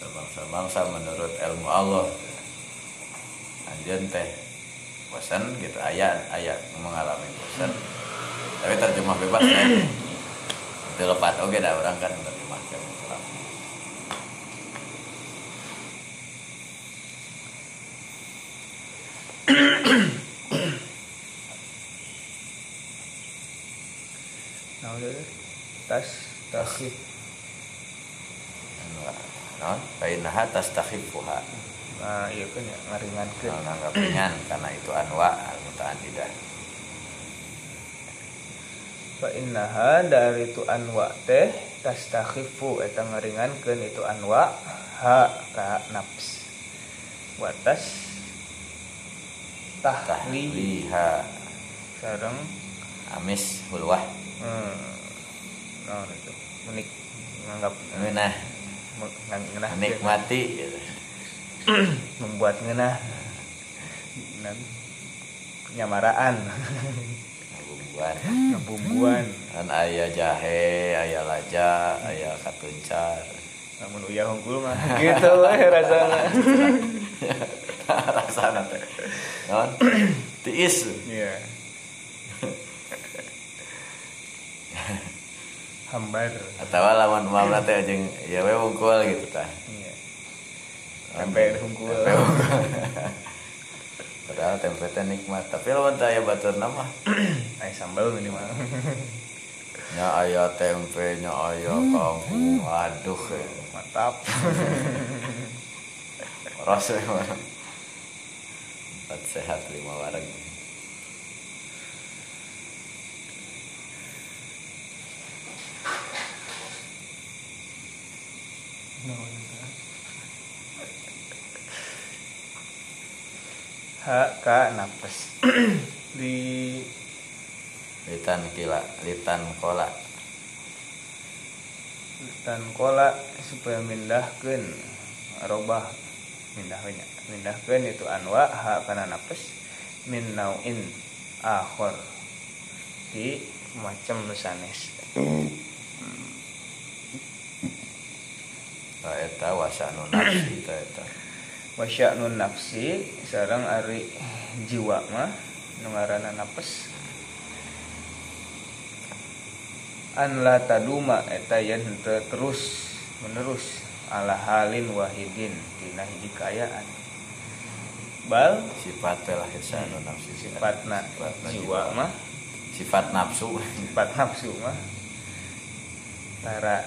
Bangsa-bangsa menurut ilmu Allah. Anjeun teh bosan gitu ayat ayat mengalami bosan tapi terjemah bebas ya. Itu lepat oke dah orang kan terjemahkan nah udah deh. tas tasih non bainaha tastakhifuha nah iya kan ya ngaringankeun kalau nganggap ringan karena itu anwa al mutaaddidah fa innaha dari itu anwa teh tastakhifu eta ngaringankeun itu anwa ha ka nafs watas tahli tahliha sareng amis hulwah hmm, nah itu? Menik nganggap ngeunah ngang- ngeunah menikmati gitu. membuat ngeunah dan nyamaraan Ngabumbuan. ngebumbuan kan aya jahe aya laja aya katuncar. Namun uyah hungkul mah. Gitu we rasana rasana teh. Non tiis. Iya. Hambar atau lawan mamna teh jeung ya we wungkul gitu tah. Iya. Sampai hungkul wungkul. Padahal tempe teh nikmat. Tapi lawan teh aya batur nama ay sambal minimal. Nya aya tempe nya aya kangkung aduh ya. mantap. Rasa empat sehat lima warung ha ka napas di litan kila litan kola. Dan kola supaya mindahkan robah mindahnya mindahkan itu anwa ha kana napas min nauin akhor. Di macam sanes. Nah, eta wasanu nafsi eta wasya'nun nafsi sarang ari jiwa mah nu ngaranna nafas an la taduma eta yen henteu terus menerus ala halin wahidin tina hiji kaayaan bal sifat lah wasanu nafsi. sifatna Sifatna jiwa. mah. Sifat nafsu. Sifat nafsu mah. Tara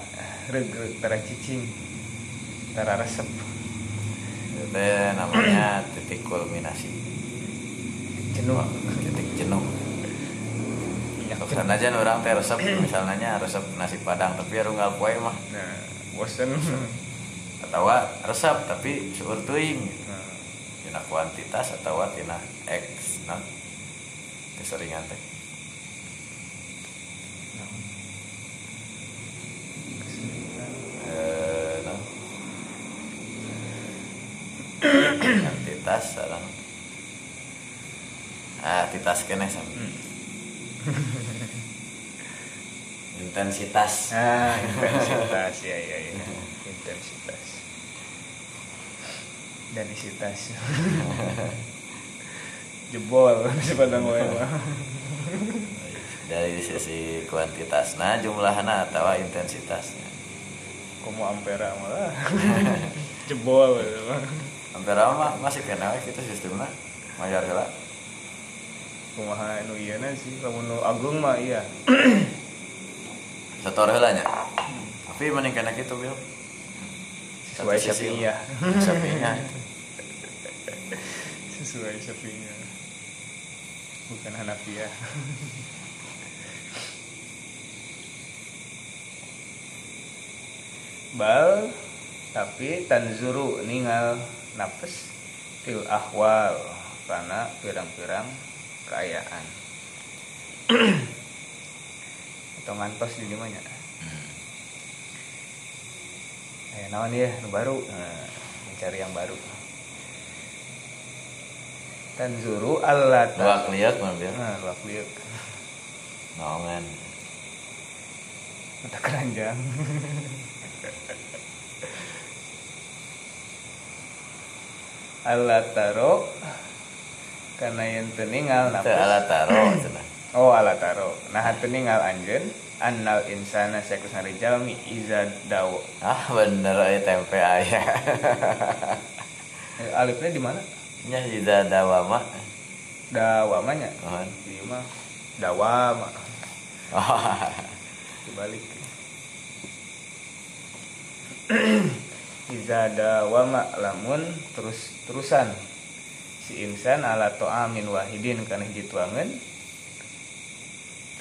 regreg tara cicing tara resep itu teh namanya titik kulminasi. Jenuh. Titik jenuh. Minyak Kesan aja orang teh resep misalnya resep nasi padang tapi arunggal poe mah. Nah bosen. Atau resep tapi seueur teuing nah, tina kuantitas atau tina X nah. Keseringan teh eh nah kuantitas sareng ah titas kene sama intensitas Ah, intensitas ya ya ya. Intensitas. Densitas. Jebol si padang wae mah. dari sisi kuantitasnya jumlahnya atau intensitasnya Komo ampera malah. Jebol gitu. Hampir mah masih kena gitu sistemnya mayar heula Kumaha nu ieu na sih lamun nu agung mah iya. setor heula nya tapi mending kena gitu bil Sesuai syafi'iyah. Syafi'iyah. Sesuai syafi'iyah. Bukan Hanafiyah. Bal tapi tanzuru ningal nafas fil ahwal karena pirang-pirang keayaan atau ngantos di di mana? Eh naon ya baru? Nah, mencari yang baru. Tanzuru Allah dua kliat mah bil nah luak liuk naongan mata keranjang Allah taro karena yang teningal teu nafas ala taro Oh ala taro. Nah hatu ningal anjeun annal insana sakus hari jalmi iza dawo. ah bener aya tempe aya Eh, Alifnya di mana? nya iza dawama Dawamanya. Mohon. Iya mah dawama. oh Dibalik. iza dawama lamun terus terusan. Si insan ala to'amin wahidin kana hiji tuangan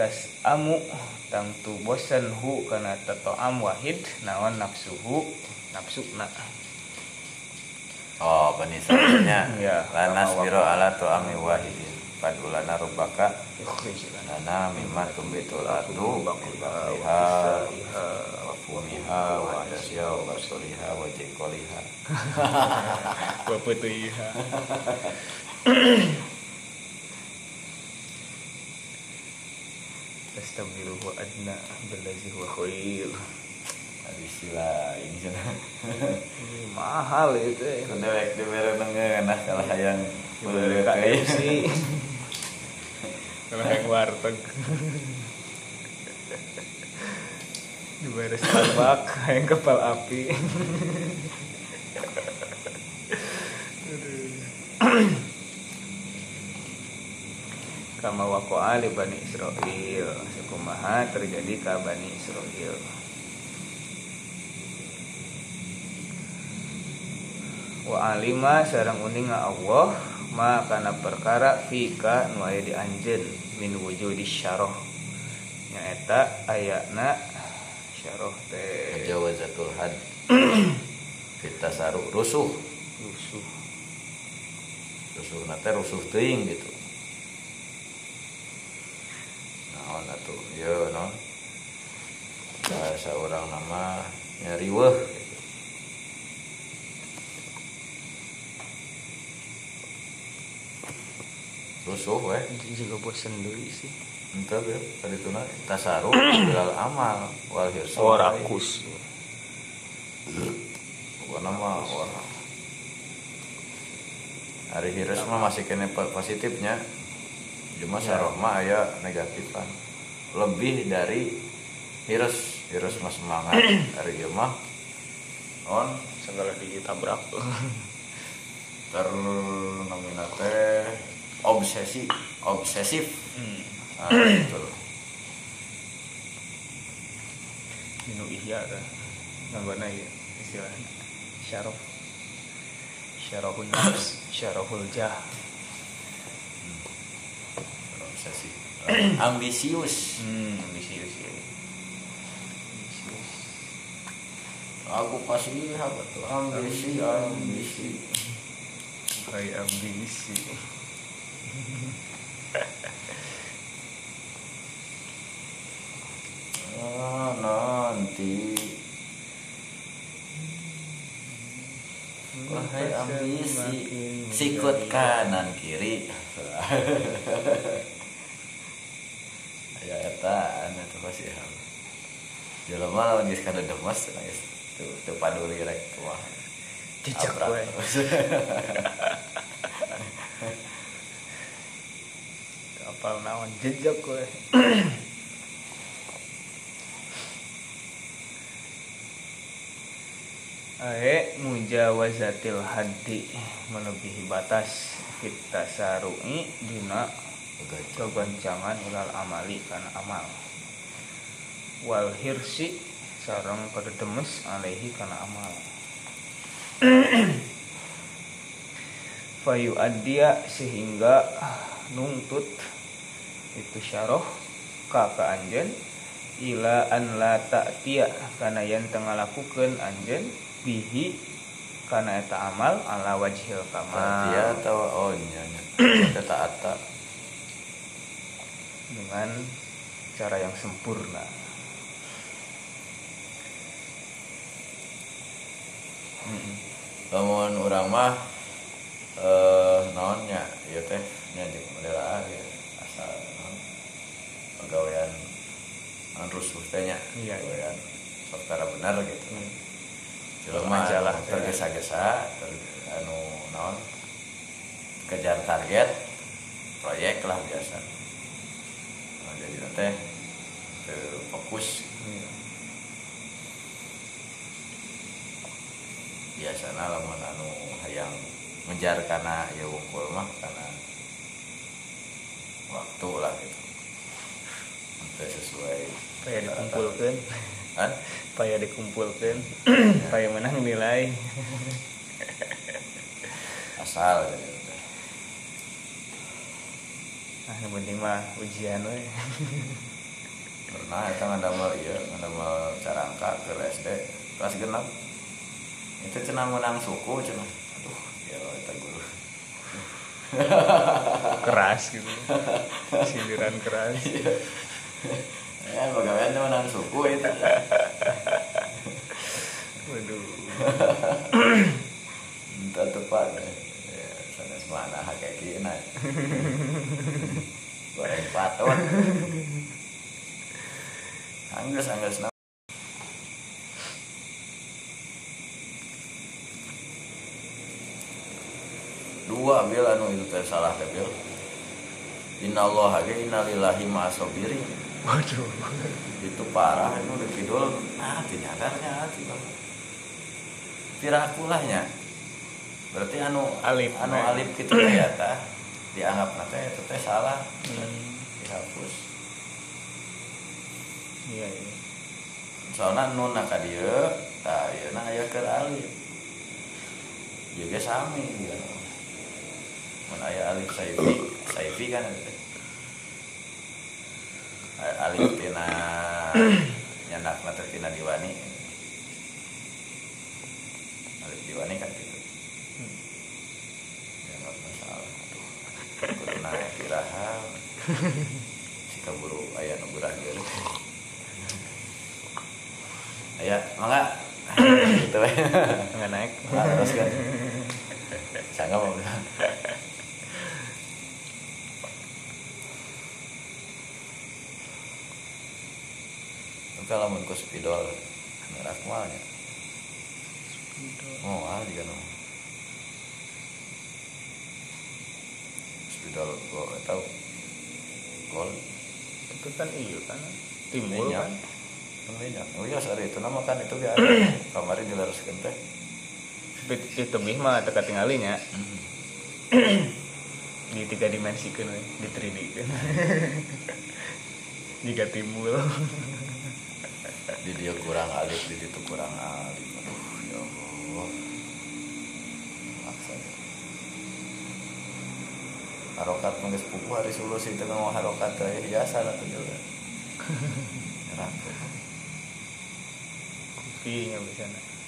tas amu tang tu bosan hu kana tato'am wahid naon nafsuhu nafsu na. Oh penisahnya Iya. lanas biro ala tu ami wahidin padulana rubaka ikhrij lana lana mimma tumbitul ardu bakliha wa fumiha wa adasya wa basuriha wa jengkoliha wa adna billazi huwa khair. istilah ini sana mahal itu. ya. Kedewek di berenang nah kalau hayang Boleh KFC. Kalau yang warteg. Di baris Starbucks, yang kepal api. kama waqa'a li bani Israil sakumaha terjadi ka bani Israil wa alima sareng uning Allah ma kana perkara fika nu aya di anjeun min wujudi syarah nyaeta ayana syarah teh. Jawazatul had. Kita saru rusuh. Rusuh. Rusuh nate rusuh teuing gitu. Naon atuh? Ieu non bahasa orang nama nyariweuh gitu. Rusuh weh juga bosan deui sih. Entah ya, tadi itu nanti tasaruh bilal amal. Wal hirsu oh rakus. Bukan nama orang hari hirus mah masih kena po- positifnya. Cuma Ya. saroh mah aya negatif kan. Lebih dari hirus hirus mah semangat. Hari ieu mah on segala ditabrak ternomina teh obsesi obsesif. Hmm. nah, gitu Minu ihya kan ya istilahnya. Syaraf Syaraful nafs Syaraful jah. Obsesi. Ambisius. Hmm ambisius ya. Ambisius. Aku pasti apa tuh? Ambisi. ambisi. Kayak ambisi Ah, nanti. Wahai ambisi Sikut kanan kiri. Ya eta anu tuh pasti hal Jelema lawan geus kada demes nah, geus tuh teu paduli rek kumaha Jejak Abrak Kapal naon? Jejak gue Ae mujawazatil haddi melebihi batas. Kita sarui dina kegoncangan ilal amali karena amal. Wal hirsi sarang pada demes alaihi karena amal. Fayu adia sehingga nuntut itu syarah ka ka anjen ila an la ta'tiya kana yang tengah lakukan anjen bihi kana eta amal ala wajhil kamal. Dia tahu oh nya. Kata ata dengan cara yang sempurna. Mm-mm. lamun orang mah eh naonnya? Ieu teh nya ya asal pegawaian an rusuh teh nya Iya, iya. pegawaian perkara benar gitu Hmm. jelema lah, teh. tergesa-gesa ter- anu naon kejar target proyek lah biasa nah, jadi teu fokus Iya. biasana lamun anu hayang ngejar karena ya wungkul mah karena waktu lah gitu sesuai. Paya dikumpulkan. kan Paya dikumpulkan. Paya menang nilai? Asal. Nah yang penting mah ujian we pernah itu ngadamel iya ngadamel carangka ke SD kelas genap. Itu cenah menang suku cenah aduh ya itu guru. Keras gitu. Sindiran keras ya bagaimana menang suku itu Waduh. Entah tepat ya. Sana semana kayak gini goreng patun anggus anggus na dua bil anu itu teh salah teh bil. Inna Allah ge inna lillahi ma'asobiri Waduh itu parah itu udah kidul. Ah tinyadarnya hati pirakulahnya berarti anu Alif, anu nah. alif gitu ya ta dianggap nanti itu teh salah. Hmm. dihapus. Iya iya. Soalnya nun ka dia nah ya nah aya keur alif. Juga sami gitu mun aya alif saifi. Saifi kan gitu. Aya alif tina nyandak mata tina diwani. Alif diwani kan gitu. Ya nggak masalah. Aduh kudu naik iraha si kaburu aya nu gerah gitu aya mangga. Gitu we nggak naik. Terus kan. Sangga mau Tapi lamun ku spidol merah kualnya. Oh, ah juga no. Spidol gua tahu. Gol itu kan iya kan timbul minyak. kan Minyak. Oh iya, sorry itu nama kan itu dia. Kemarin dilaruskeun teh. Tapi itu bih mah teka tinggalinya Hmm. di tiga dimensi kan di 3D kan jika timbul di dia kurang alif di situ kurang alif. Aduh ya Allah. Maksa ya. harokat mengges pupu hari sulus itu mau harokat teh biasa lah tuh juga Nyerah. kopinya bisa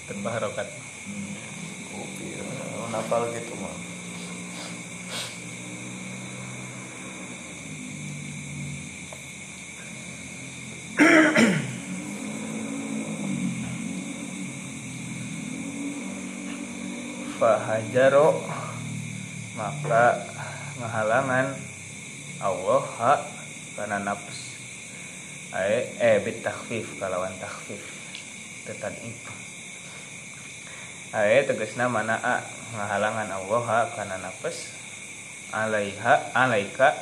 tanpa harokat. Hmm. kopi. Oh, napal gitu mah fahajaro maka ngahalangan Allah ha karena nafs. Eh bit takhfif kalawan takhfif. Tetan itu ae tegasna mana a ngahalangan Allah ha karena nafs. Alaiha alaika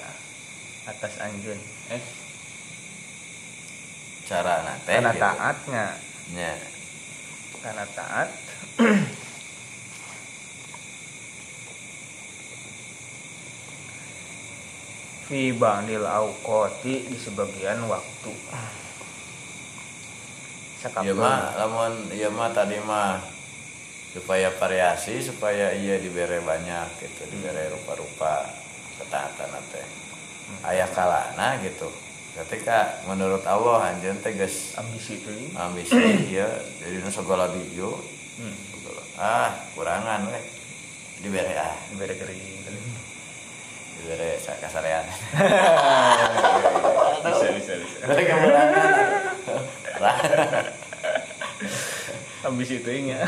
atas anjun. Eh. Cara nate karena gitu. taatnya. Nya. karena taat fi ba'dil auqati di sebagian waktu Iya Sakapun. mah, lamun iya mah tadi mah supaya variasi supaya iya dibere banyak gitu, dibere rupa-rupa ketaatan teh. Aya kalana gitu. Ketika menurut Allah anjeun teh geus ambisi itu ambisi ieu jadi nu segala dieu. hmm. Ah, kurangan we. Dibere ah, bere gering dibere sakasarean. bisa bisa bisa ambisi itu nya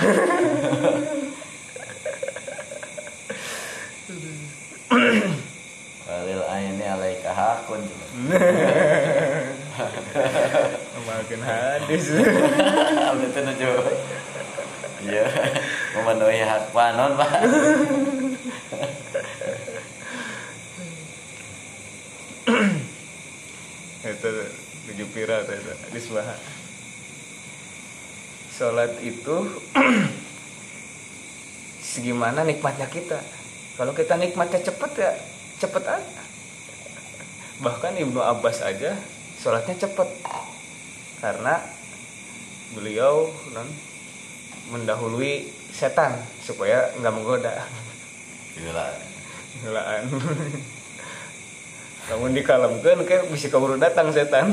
Walil aini alaika hakun. makin hadis teh nuju. Iya, memenuhi hak panon, Pak. itu hadis bahan sholat itu segimana nikmatnya kita. Kalau kita nikmatnya cepet ya cepet aja. Bahkan Ibnu Abbas aja sholatnya cepet. Karena beliau non mendahului setan supaya nggak menggoda. Gila. Gelaan. Namun dikalemkan kayak bisa kabur datang setan.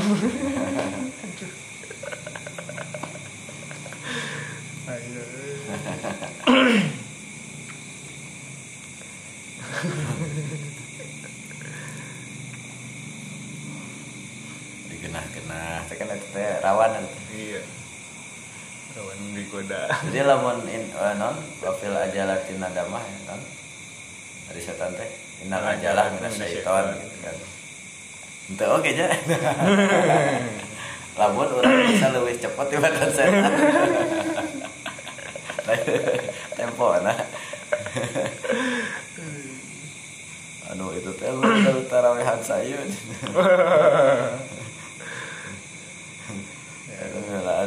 Digenah-genah, teh kan itu teh rawan. Iya. Kawan digoda. Jadi lamun in uh, non wafil ajalah tina damah ya non. Dari setan teh innal ajalah minas syaiton gitu kan. Ente oke aja. Lamun orang bisa lebih cepat dibanding setan. Tempo nah. Anu itu teh lu kalau tarawehan saya. Ya, lah,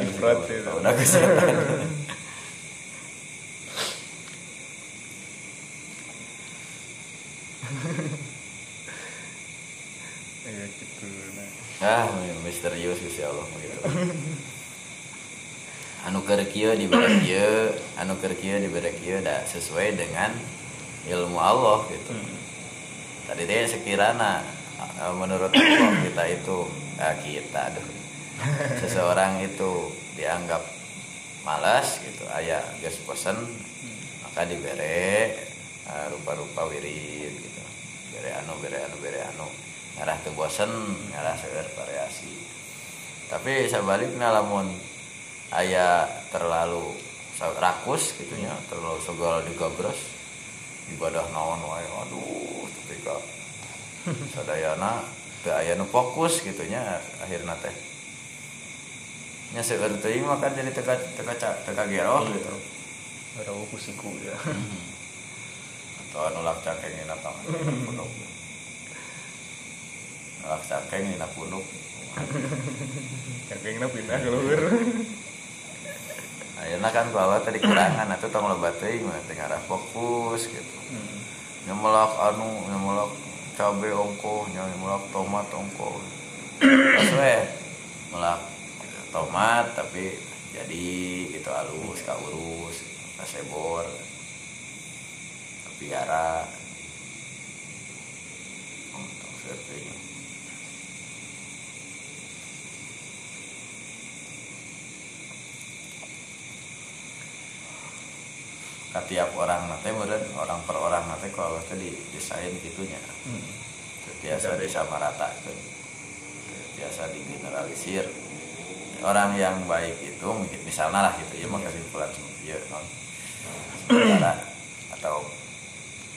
ya gitu nah. ah misterius ya Allah gitu anu kerkio di dibere anu kerkio di dibere kieu sesuai dengan ilmu Allah gitu hmm. tadi dia sekirana eh, menurut Allah kita itu nah kita aduh seseorang itu dianggap malas gitu ayah gas pesen maka diberi eh, rupa-rupa wirid gitu anu bere anu bere anu ngarah teu bosen ngarah seger variasi tapi sebaliknya lamun ayah terlalu rakus gitunya terlalu segala digabras ibadah naon wae aduh tapi kok sadayana teu aya nu fokus gitunya akhirna teh. Nya seueur teuing mah kan jadi teka teka teka geroh gitu. Ada kusiku ya. Atau anu lak cangkeng dina tangan punduk lak cangkeng dina punduk Cangkengna pindah keluar. ayeuna kan awal tadi kurangan atuh tong loba teuing mah ngarah fokus gitu. Nyemelak anu nyemelak cabe ongko nyemelak tomat ongko we melak tomat tapi jadi gitu halus kaurus kasebor piara oh, tong seperti tiap orang nanti meren orang per orang nanti kalau tadi desain gitunya. Biasa disamaratakan biasa digeneralisir. Orang yang baik itu mungkin misalnya lah gitu ya mau kesimpulan ya non. Sementara atau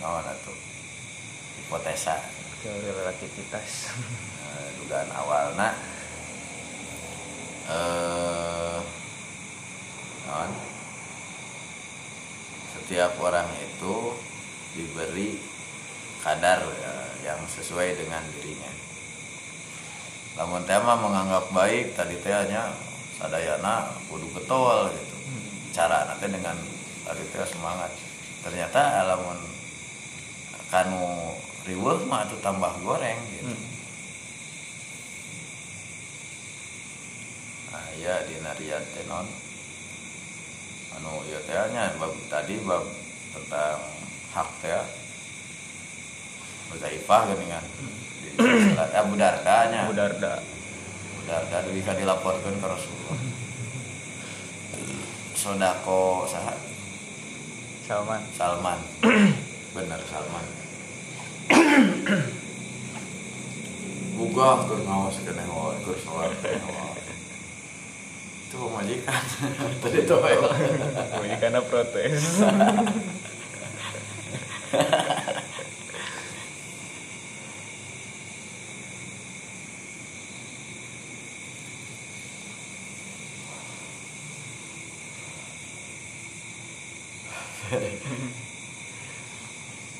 non atau hipotesa. Teori relativitas. eh, dugaan awalnya eh non setiap orang itu diberi kadar eh, yang sesuai dengan dirinya. Namun tema menganggap baik tadi teh hanya sadayana kudu getol gitu. Cara nanti dengan tadi teh semangat. Ternyata alamun kanu riweuh mah itu tambah goreng gitu nah ya di narian tenon anu ya tehnya bab tadi bab tentang hak teh Muzaifah geningan di salat Abu Darda nya Abu Darda. Darda deui ka dilaporkeun ka Rasulullah sodako saha Salman. Salman bener Salman. Buka keur ngawas keneh wae keur salat keneh wae itu majikan tadi Bunyi karena protes.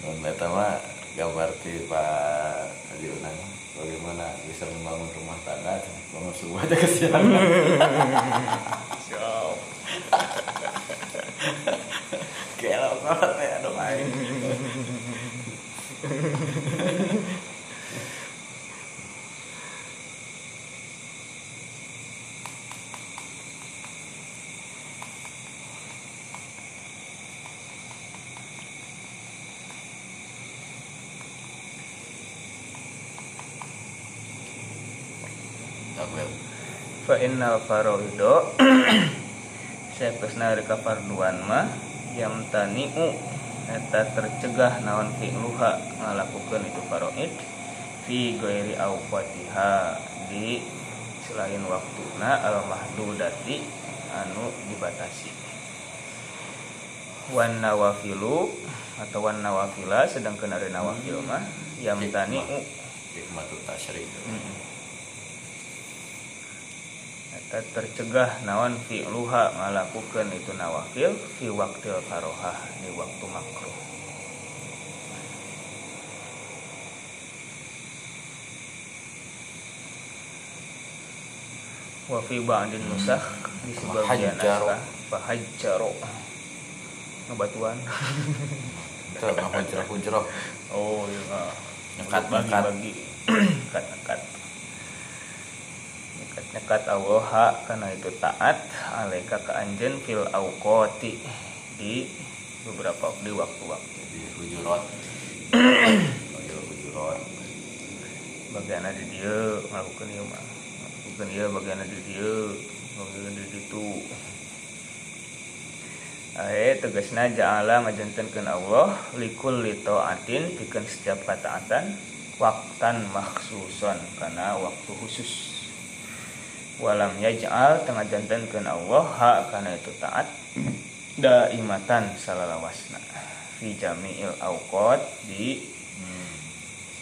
Dan eta mah gambar ti Pak Haji Unang bagaimana bisa membangun rumah tangga bangun subuh aja kesiangan Siap. Gelo banget ya aduh aing. Takwil. Fa innal faraido Sepesna dari kafarduan mah. Yam tani'u Eta tercegah naon fi'luha ngalakukan itu faraid Fi goiri awqatiha. Di selain waktuna al mahdudati Anu dibatasi. Wan nawafilu Atau wan nawafila Sedangkan ada nawafil mah. Yam tani'u Hikmatul tasyrik. Tercegah naon fi'luha ngalakukeun itu nawafil fi waktil karohah di waktu makruh. Wa fi ba'din nusakh di sebagian naskah fahajjaro. Ngebatuan. Itu ngapa hujrah-hujrah. Oh iya. Nyekat, bagi-bagi. Nyekat-nyekat. Nyekat-nyekat nekat Allah karena itu taat alaika ke anjen fil auqati di beberapa di waktu-waktu. Di hujurat. Hujurat. Bagian di dia melakukan ieu mah melakukan ieu bagian di dia bagian di ditu Ae tegasna ja'ala ngajantenkeun Allah likul li taatin pikeun setiap ketaatan waktan maksuson karena waktu khusus walam yaj'al tengah jantenkeun Allah ha karena itu taat. Daimatan salalawasna fi jami'il awqat di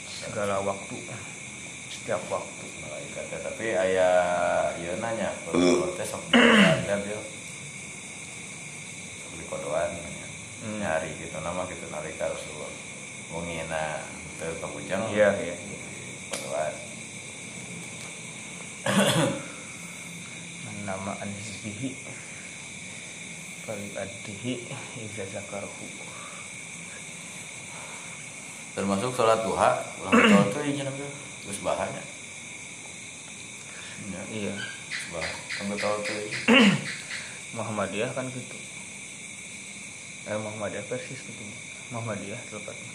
segala waktu. Setiap waktu. Malaikat. Tapi ayah ya nanya kalau teh sok ada bil sok di kodoan Hmm. nyari gitu nama gitu nalika Rasulullah. Mungina teu kabujang iya iya iya. kodoan nama anhizbihi Falik addihi Iza zakarhu termasuk sholat duha ulang sholat tuh ini nabi terus bahannya ya Iya. Bah sampai tahu tuh Muhammadiyah kan gitu. Eh Muhammadiyah persis gitu. Muhammadiyah tepatnya.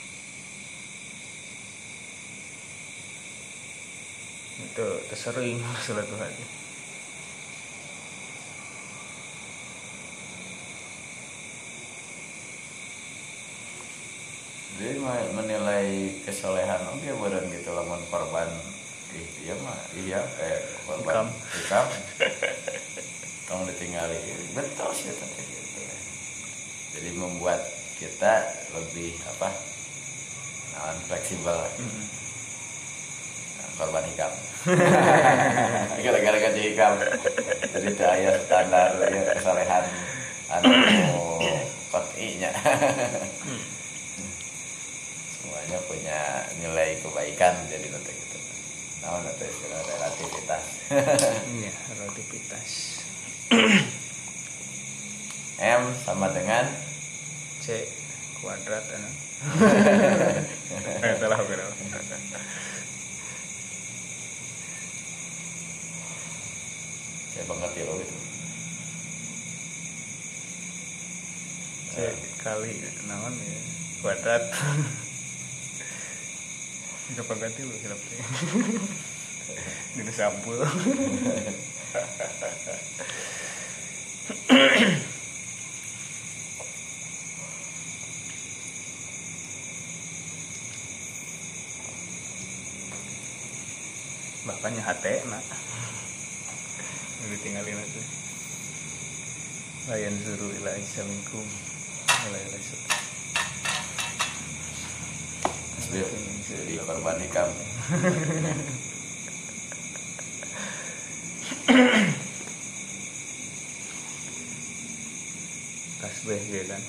Itu tersering sholat duha itu. Dia mah menilai kesolehan oke badan gitu lamun korban. Ih iya mah iya kayak korban ikam. tong ditinggali. Betul sih tapi gitu. Jadi membuat kita lebih apa nah, fleksibel. Nah, korban ikam. Gara-gara gaji ikam. Jadi itu standar ya kesalehan anu kotinya semuanya punya nilai kebaikan jadi nanti gitu nah nanti istilah relativitas? Iya relativitas. M sama dengan? C kuadrat anu. Eh, Salah berapa? saya banget ya lo gitu C kali naon ya? Kuadrat Gak ganti lu hilap teh. Dina sampul. Bahkan hate nak. Tinggalin aja. Layan zuru ila isa minkum. Mulai lesut. Dia jadi korban ikam tasbih gitu kan.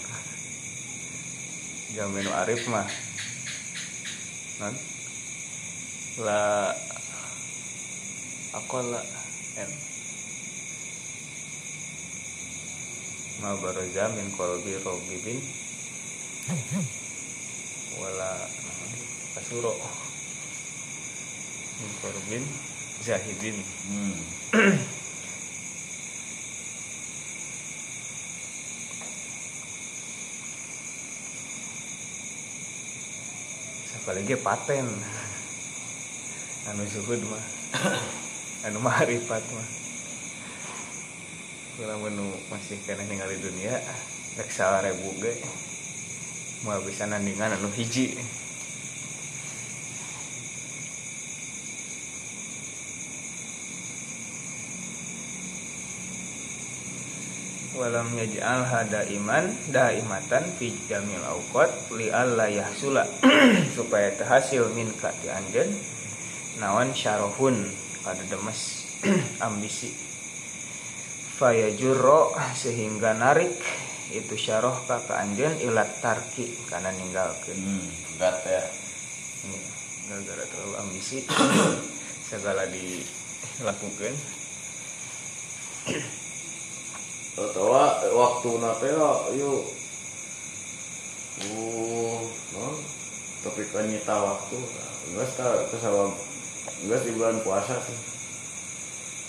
Jam menu arif mah. Non la aku la en ma baraza min qalbi rogibin wala kasuro qalbin zahidin. Hmm. apalagi paten. Anu zuhud mah. Anu marifat mah. Kalau menu masih kena tinggal di dunia. Rek ribu ge. Mau bisa nandingan anu hiji walam yaj'al hada iman daimatan fi jamil awqat li alla yahsula. Supaya terhasil min ka ti anjeun nawan syarahun kada demes ambisi. Fayajurro sehingga narik itu syarah ka ka anjeun ilat tarki kana ninggalkeun hmm. ya gara-gara terlalu ambisi. Segala dilakukan atau waktu nate ya yuk uh non tapi kan nyita waktu enggak sekarang kesawang enggak di bulan puasa tuh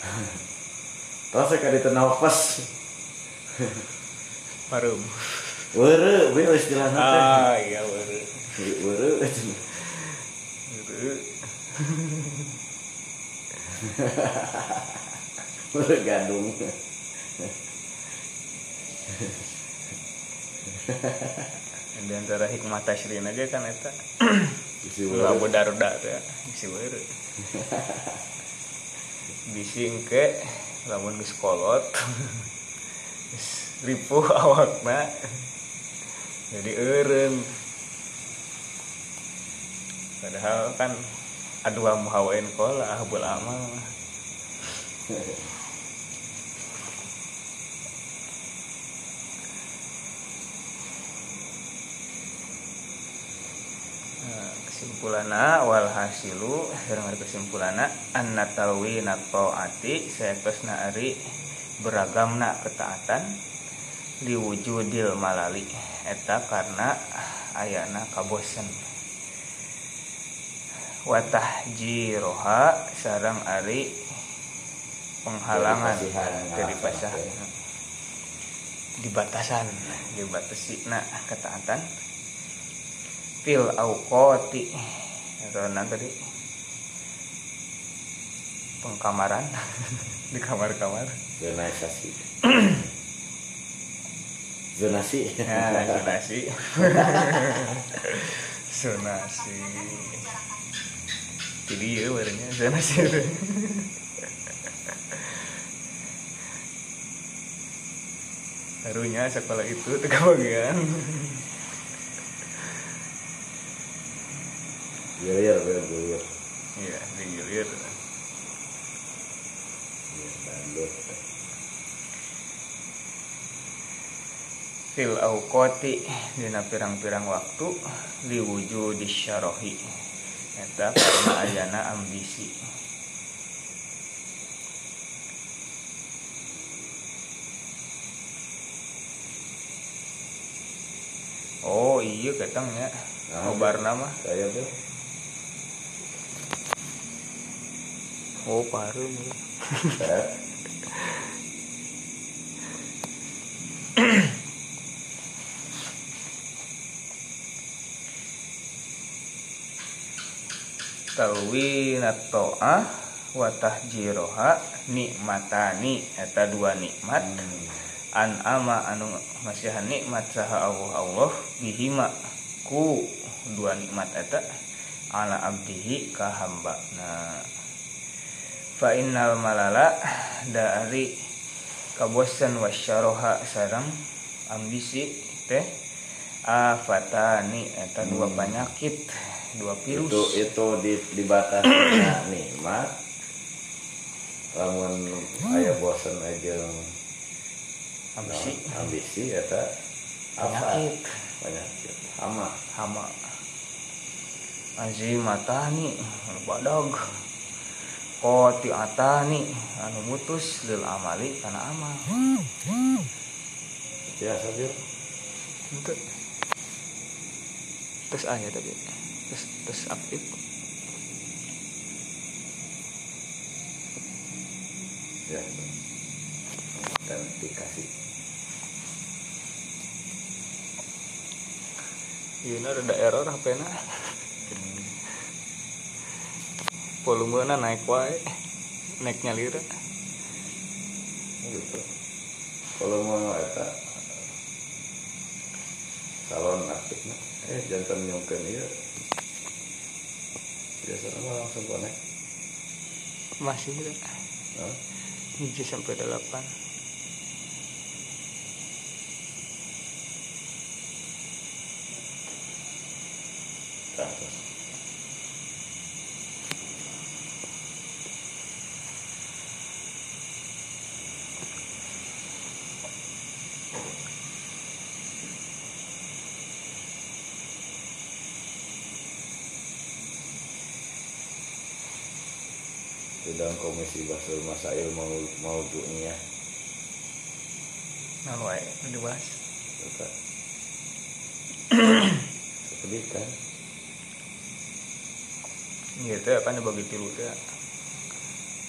Tahu saya kali tenau pas. Parum. Were, be istilahnya teh. Ah, iya baru. Were. Baru. Were gadung. Di antara hikmah tasrin aja kan eta. Isi Lu were. abu daruda teh isi baru. Bising ke lamun geus kolot. Ripuh awakna. Jadi eureun. Padahal kan adua muhawain kola ahbul amal mah. Kesimpulanna wal hasilu sareng ari kesimpulanna anna talwi taati saektosna ari beragamna ketaatan liwujudil malali eta karena ayana kabosen watah jiroha sarang ari penghalangan Dari pasah oke. di batasan dibatasi nah ketaatan fil auqati nanti tadi. Pengkamaran. Di kamar-kamar. Zonasi. Zonasi. ya zonasi. Zonasi. Jadi ya warnanya zonasi. Harunya sekolah itu itu kebagian Gilir, gilir, gilir. Iya, digilir. Iya, bandut. Fil auqati dina pirang-pirang waktu liwujudi syarohi. Eta karena ayana ambisi. Oh iya ketangnya Nah, Obar nama Saya tuh. Oh parum Eh, Talwinat to'ah wa tahjiroha nikmatani. Eta dua nikmat. Hmm. an ama anu masihan nikmat saha Allah Allah bihima. Ku dua nikmat eta ala abdihi ka hamba na fa innal malala dari kabosan wasyaroha sarang ambisi teh afatani eta dua Hmm. penyakit dua virus. Itu itu di dibatasi nikmat. Lamun aya bosen aja ambisi. ambisi eta penyakit penyakit hama. Hama. Azimatani badag koti atani anu mutus lil amali karena amal biasa dia Itu. terus ayat tadi. Terus terus aktif ya dan dikasih. Ini ada error HP na volume na naik wae. Naik nyalira gitu. Mau eta salon aktif mah eh jantan nyongkeun ieu biasanya mah langsung connect masih Hah? hiji sampai delapan komisi Basul Masail mau mau dunia nah wae dibahas. Sedih kan? gitu ya kan dibagi tilu teh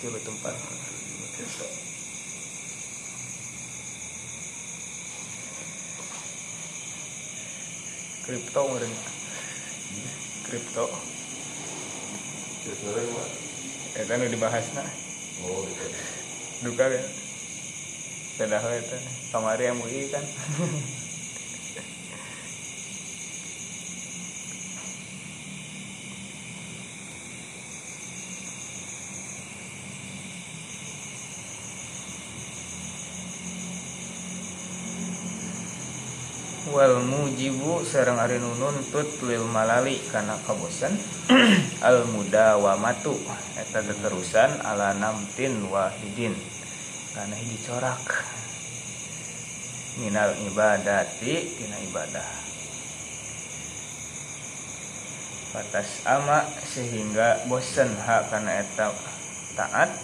tilu tempat kripto meureun kripto mah. Eta nu dibahasna Oh, gitu. duka kan? Padahal itu kamari MUI kan wal mujibu sareng ari nu nuntut lil malali kana kabosan. Al mudawamatu eta teterusan ala namtin wahidin. Kana hiji corak. Minal ibadati tina ibadah. Batas ama sehingga bosen hak kana eta taat.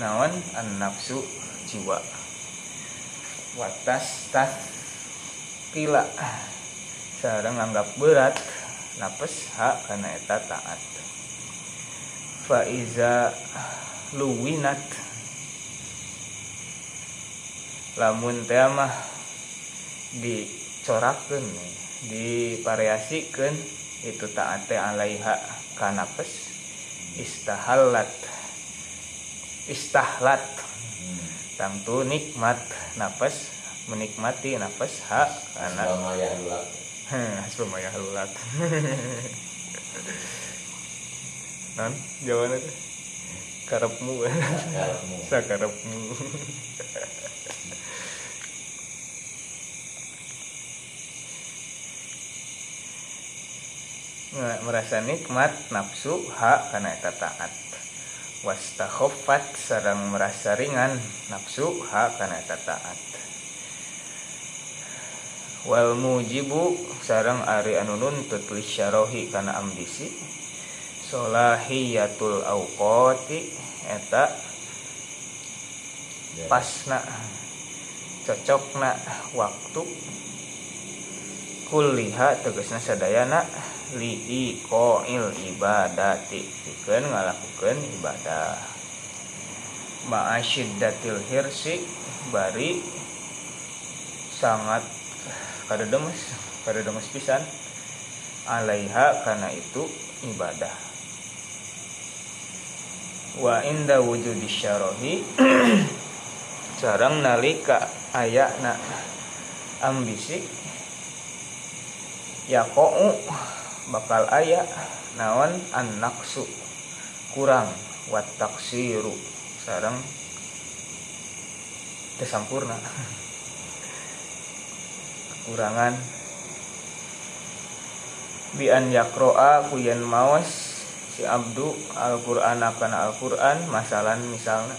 Naon an nafsu jiwa. Watas tas kila sareng anggap berat. Napes hak kana eta taat. Faiza luwinat. Lamun teh mah dicorakeun divariasikeun itu taat alaiha pes istahallat. Istahlat tangtu nikmat nafas menikmati nafas hak karena ya. Hasbamaya halulat non jawabannya tuh karepmu. Karepmu. sakarepmu. Nggak merasa nikmat nafsu hak karena eta taat wastakhofat sarang merasa ringan. Nafsu hak karena eta taat wal mujibu sarang ari anu nuntut lisyarohi kana ambisi. Solahiyatul auqati eta Ya. pasna cocokna waktu. Kulliha tegasna sadayana li qail ibadati. Pikeun ngalakukeun ibadah. Ma'asyiddatil hirsi bari sangat kada demes kada demes pisan. Alaiha karena itu ibadah. Wa inda wujudi syarohi sarang nalika ayakna ambisi. Yakou bakal aya naon an naksu kurang wat taksiru sarang tesampurna kekurangan bi an yakroa kuyen maos si abdu Al-Qur'an kana Al-Qur'an masalan misalna.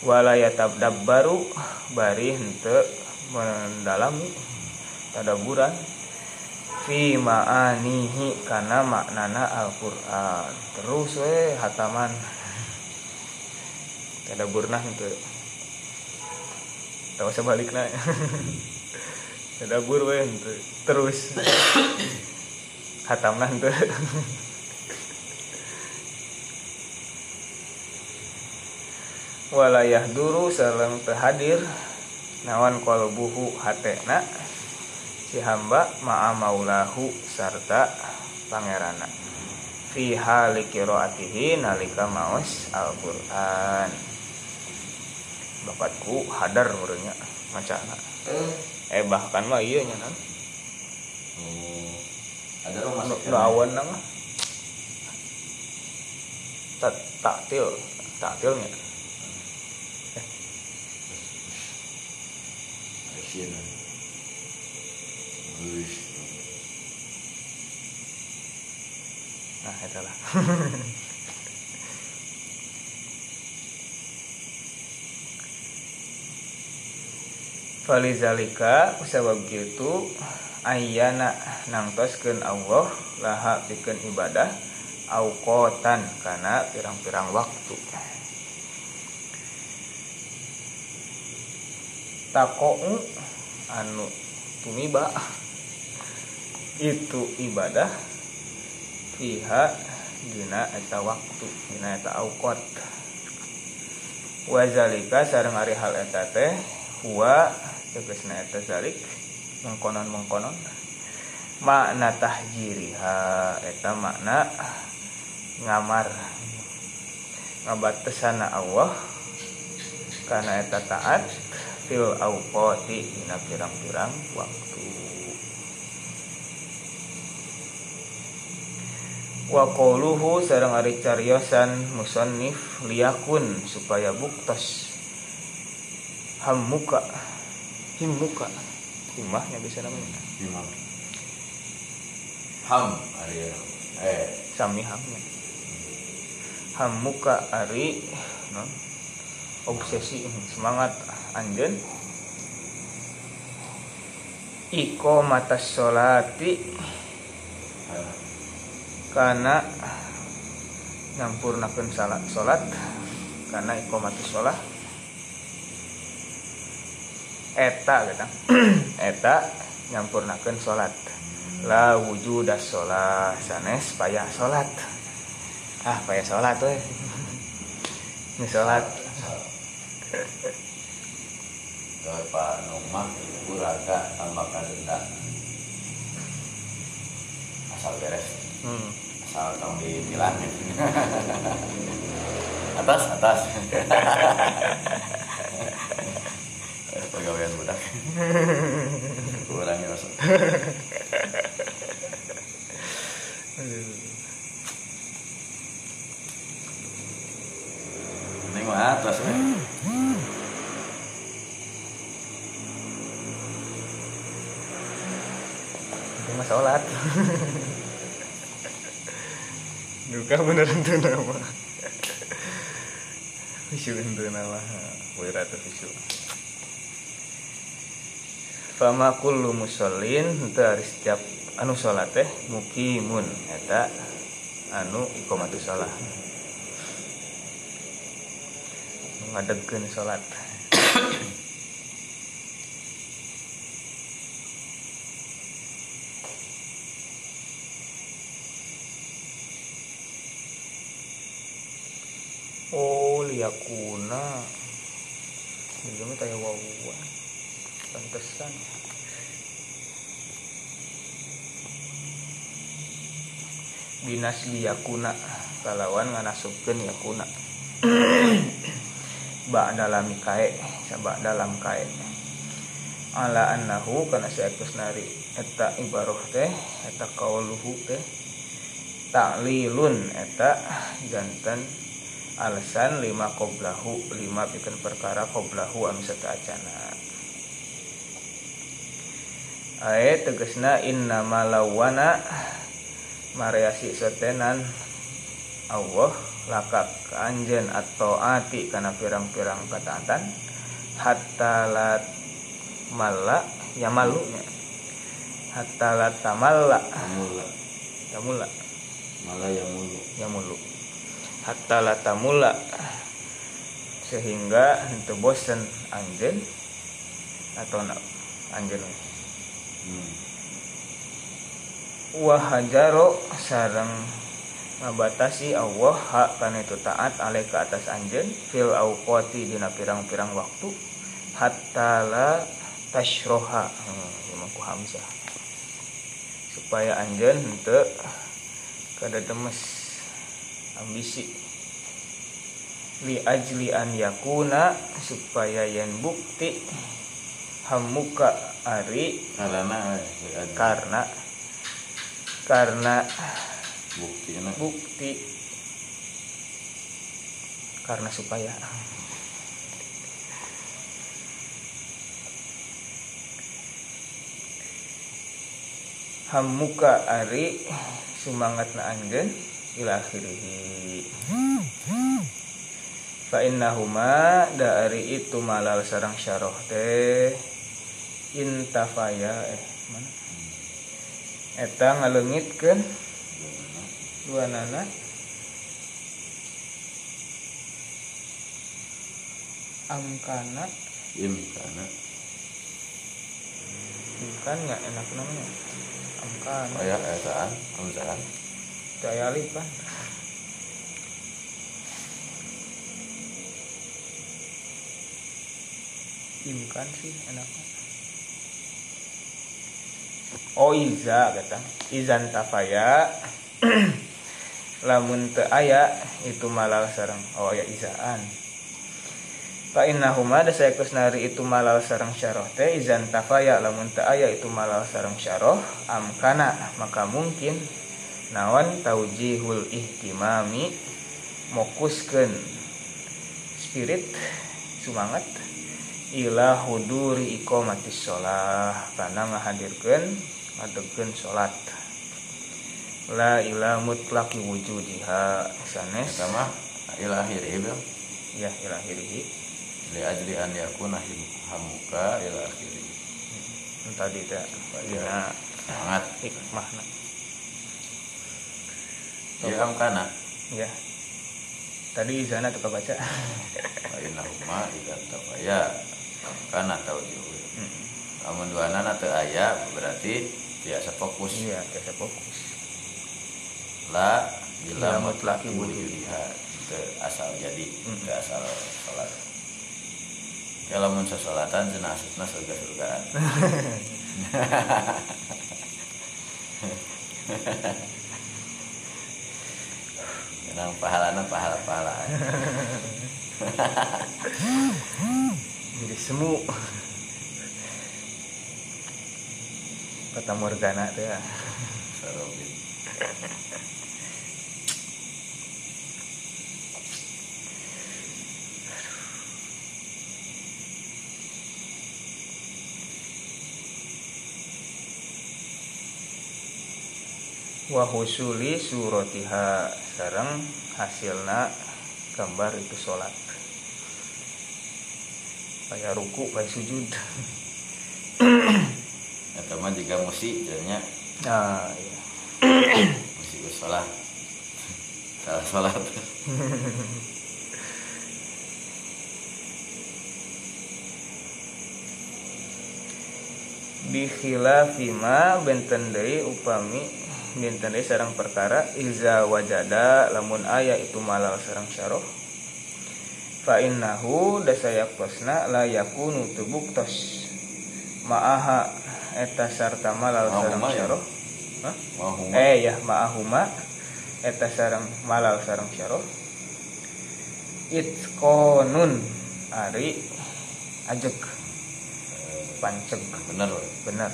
Wala yatabdabbaru bari henteu mendalami tadaburan fi ma'anihi kana maknana Al-Qur'an. Terus we hataman. Tadaburna henteu. Tahu sebaliknya tadabur we henteu terus hatamna henteu walayah duru sareng terhadir. Nawan qalbuhu hatena. Si hamba ma'a maulahu sarta pangerana. Fi hali qiraatihi nalika maos Al-Qur'an. Bapatku hadar meureunnya macana eh bahkan mah ieu nya Oh. Ada rumah sakit. awan na mah tak taktil taktilnya. Guys. nah eta lah Falizalika sabab gitu ayana nangtoskeun Allah laha pikeun ibadah auqatan kana pirang-pirang waktu. Takou anu tumiba itu ibadah fiha dina eta waktu dina eta auqat. Wazalika sareng ari hal eta teh huwa tegasna eta zalik mengkonon mengkonon makna tahjiriha eta makna ngamar ngabatesana Allah. Karena eta taat fil auqati dina pirang-pirang waktu. Wa qawluhu sareng ari cariosan musannif liyakun supaya buktos hammuka himmuka himmahnya bisa namanya. Imam. Ham Arya. Eh, sami hamnya. Hammuka ari non obsesi semangat anjen iko mata solati karena nyampurnakeun salat salat karena iqamatus shalah eta gitu eta nyampurnakeun salat la wujudas shalah sanes payah salat ah payah salat we ini salat Pak Numah uraga tambah kadenda. Asal beres, hmm. asal tong ditilang. atas, atas. Pegawaian budak. Kurangnya masuk. Ini mah atas, we. itu mah salat duka bener itu nama visu itu nama wira atau visu Fama kullu musallin dari setiap anu salat teh mukimun eta anu iqamatus shalah ngadegkeun salat Oh, liyakuna. Ini taya wawa. Pantesan. Binas liyakuna kalawan nganasupkeun yakuna. ba dalam kae, sabak dalam kae. Ala annahu kana saetus nari eta ibaroh teh eta qauluhu teh taklilun eta jantan alasan lima qoblahu lima bikin perkara qoblahu anu acana Ae tegesna inna malawana mariasi sotenan Allah lakak anjen atau ati karena pirang-pirang ketaatan hatta lat mala ya malunya hatta lat tamalla. Mula, tamula malah yang mulu. ya mulu hatta latamula sehingga itu bosen anjen atau anjen. Wahajaro sarang ngabatasi Allah hak kan itu taat alai ke atas anjen fil auqati dina pirang-pirang waktu hatta la tashroha. Hmm, hamzah. Supaya anjen henteu kada demes ambisi. Li ajli an yakuna supaya yen bukti hamuka ari. Karena eh, ada karena karena bukti bukti. Karena supaya. Hamuka ari. Sumangat na anggen. Ila akhirih. Fa innahuma dari itu malal sarang syaroh teh intafaya eh mana? Eta ngalengitkeun dua nana. Angkana Im karena bukan nggak enak namanya? Angkana oh ya etaan, hamzahan. daya lipan imkan sih enaknya oh iza kata. Izan tafaya. Lamun teu aya itu malal sareng. Oh ya izaan. Fa innahuma da saekus nari itu malal sareng syaroh teh. Izan tafaya lamun teu aya itu malal sareng syaroh. Amkana maka mungkin. Nawan taujihul ihtimami? Mokuskeun spirit semangat ila huduri iqamatis sholah kana ngahadirkeun ngadegkeun salat la ila mutlaqi wujudiha. Sanes sama ila akhirih bilang ya ila akhirih. Li ajli an yakuna hamuka ila akhirih. Tadi teh ya sangat hikmahna ya amkana ya. Tadi izana tuh baca. Fa innahuma idzan tafaya amkana taujihu Hmm. lamun dua nana teu aya berarti biasa fokus iya biasa fokus la Bila wujud. wujudiha teu asal jadi Hmm. asal salat ya lamun sasolatan cenah asupna surga-surgaan Kenang pahalana pahala-pahala jadi semu. Kata Morgana teh ya. Sarobin. Wa husuli suratiha. Sareng hasilna gambar itu salat kayak ruku kayak sujud. Eta mah jika musik jadinya. Nah iya. Musik sholat salah sholat bikhilafi ma benten deui upami benten deui sareng perkara iza wajada lamun aya itu malal sareng syaroh fa innahu dasayakosna la yakunu tubuktos ma'aha eta sarta malal Ma'ahuma ya? syaroh. Eh ya ma'ahuma eta sareng malal sareng syaroh. Itqonun ari ajek panceg. Bener benar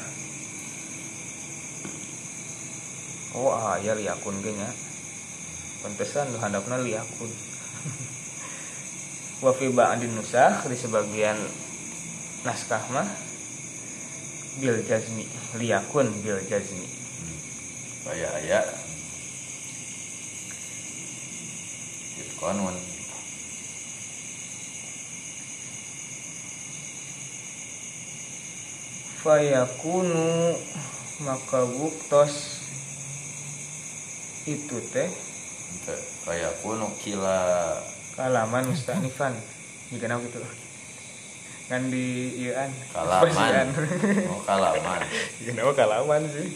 oh ah ya liakun ge nya pantesan lu handapna liakun wa fi ba'din nusakh di sebagian naskah mah bil jazmi liakun bil jazmi. Kayak aya Itqanun fayakunu maka buktos itu teh. Kuno kila kalaman mustanifan jika nama gitu kan di iaan kalaman. Oh kalaman. Jika nama kalaman sih.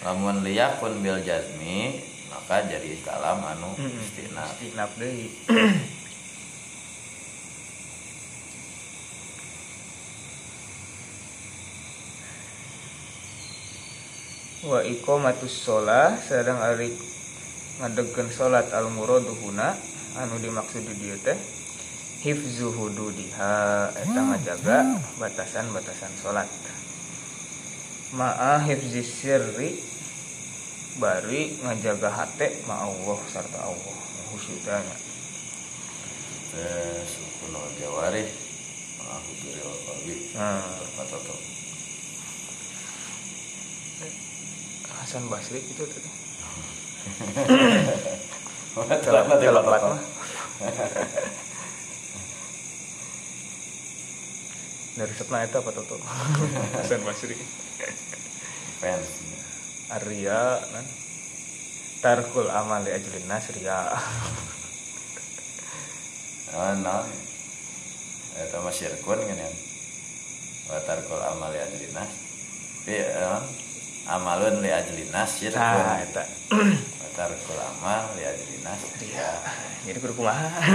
Lamun liyakun bil jazmi maka jadi kalam anu Mm-mm. istinaf istinaf deui. Wa iqamatus shalah sareng ari ngadegkeun salat al muraduhuna anu dimaksud di teh? Hifzu hududiha eta ngajaga batasan-batasan salat ma'a hifzi sirri bari ngajaga hate ma Allah sarta Allah. Khusyuknya teh sukunul jawarih mahuduril qalbi. Nah berpatoto Hasan Basri itu tadi Telat dari setna itu apa tuh Hasan Basri. Fans. Arya kan? Tarkul amal li ajlin nas ria non non eta mah syirkun kan ya watarkul amal li ajlinas tapi non amalun li ajlinas syirkun nah eta watarkul amal li ajlinas ria jadi kudu kumaha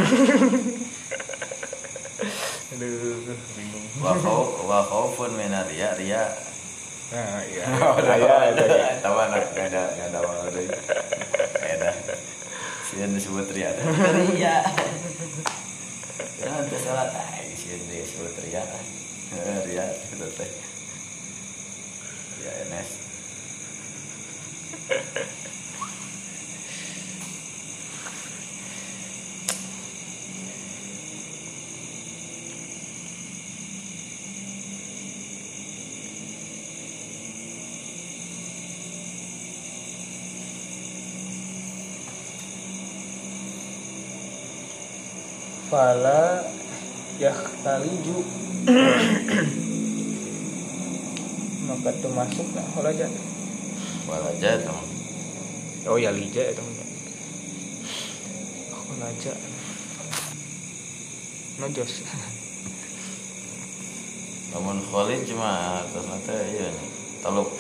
aduh bingung. Wa khaufun min ria ria. Nah iya. Oh, saya ada ya. tahu anak gak ada awal deh ada. Sih disebut ria ria. Ya disebut ria. Eh, teh. Ria NS fala yakhtaliju maka termasuk nah holaja walaja tuh oh ya lija itu holaja najos namun Khalid cuma ternyata iya nih. Teluk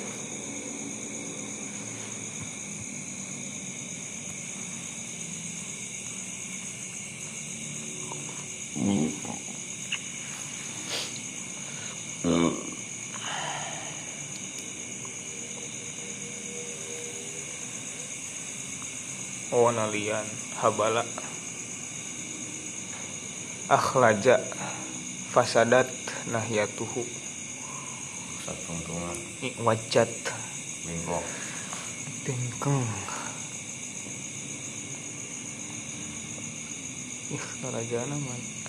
nalian habala. Akhlaja fasadat nahyatuhu. Satungtungan wajat bingkok Tengkeng. Ih, narajana man.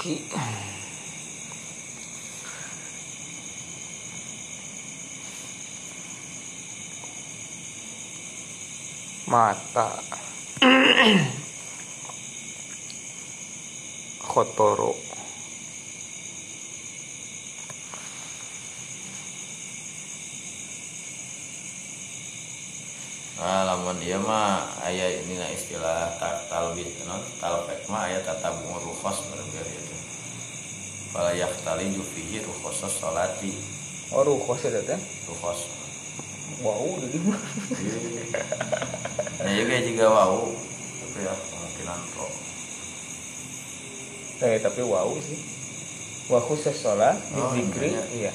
Kinaki. Mata. Khotoro. Nah, lamun ieu mah aya ini istilah ta- talbit non talbek mah aya tatabung rukhos berbeda itu. Fala yahtali fihi rukhosos salati Oh, rukhos ada teh. rukhos. Wow, jadi. Nah, juga juga wow. Tapi ya kemungkinan kok. Eh, tapi wow sih. Wa khusus sholat di Oh, zikri. iya. Iya.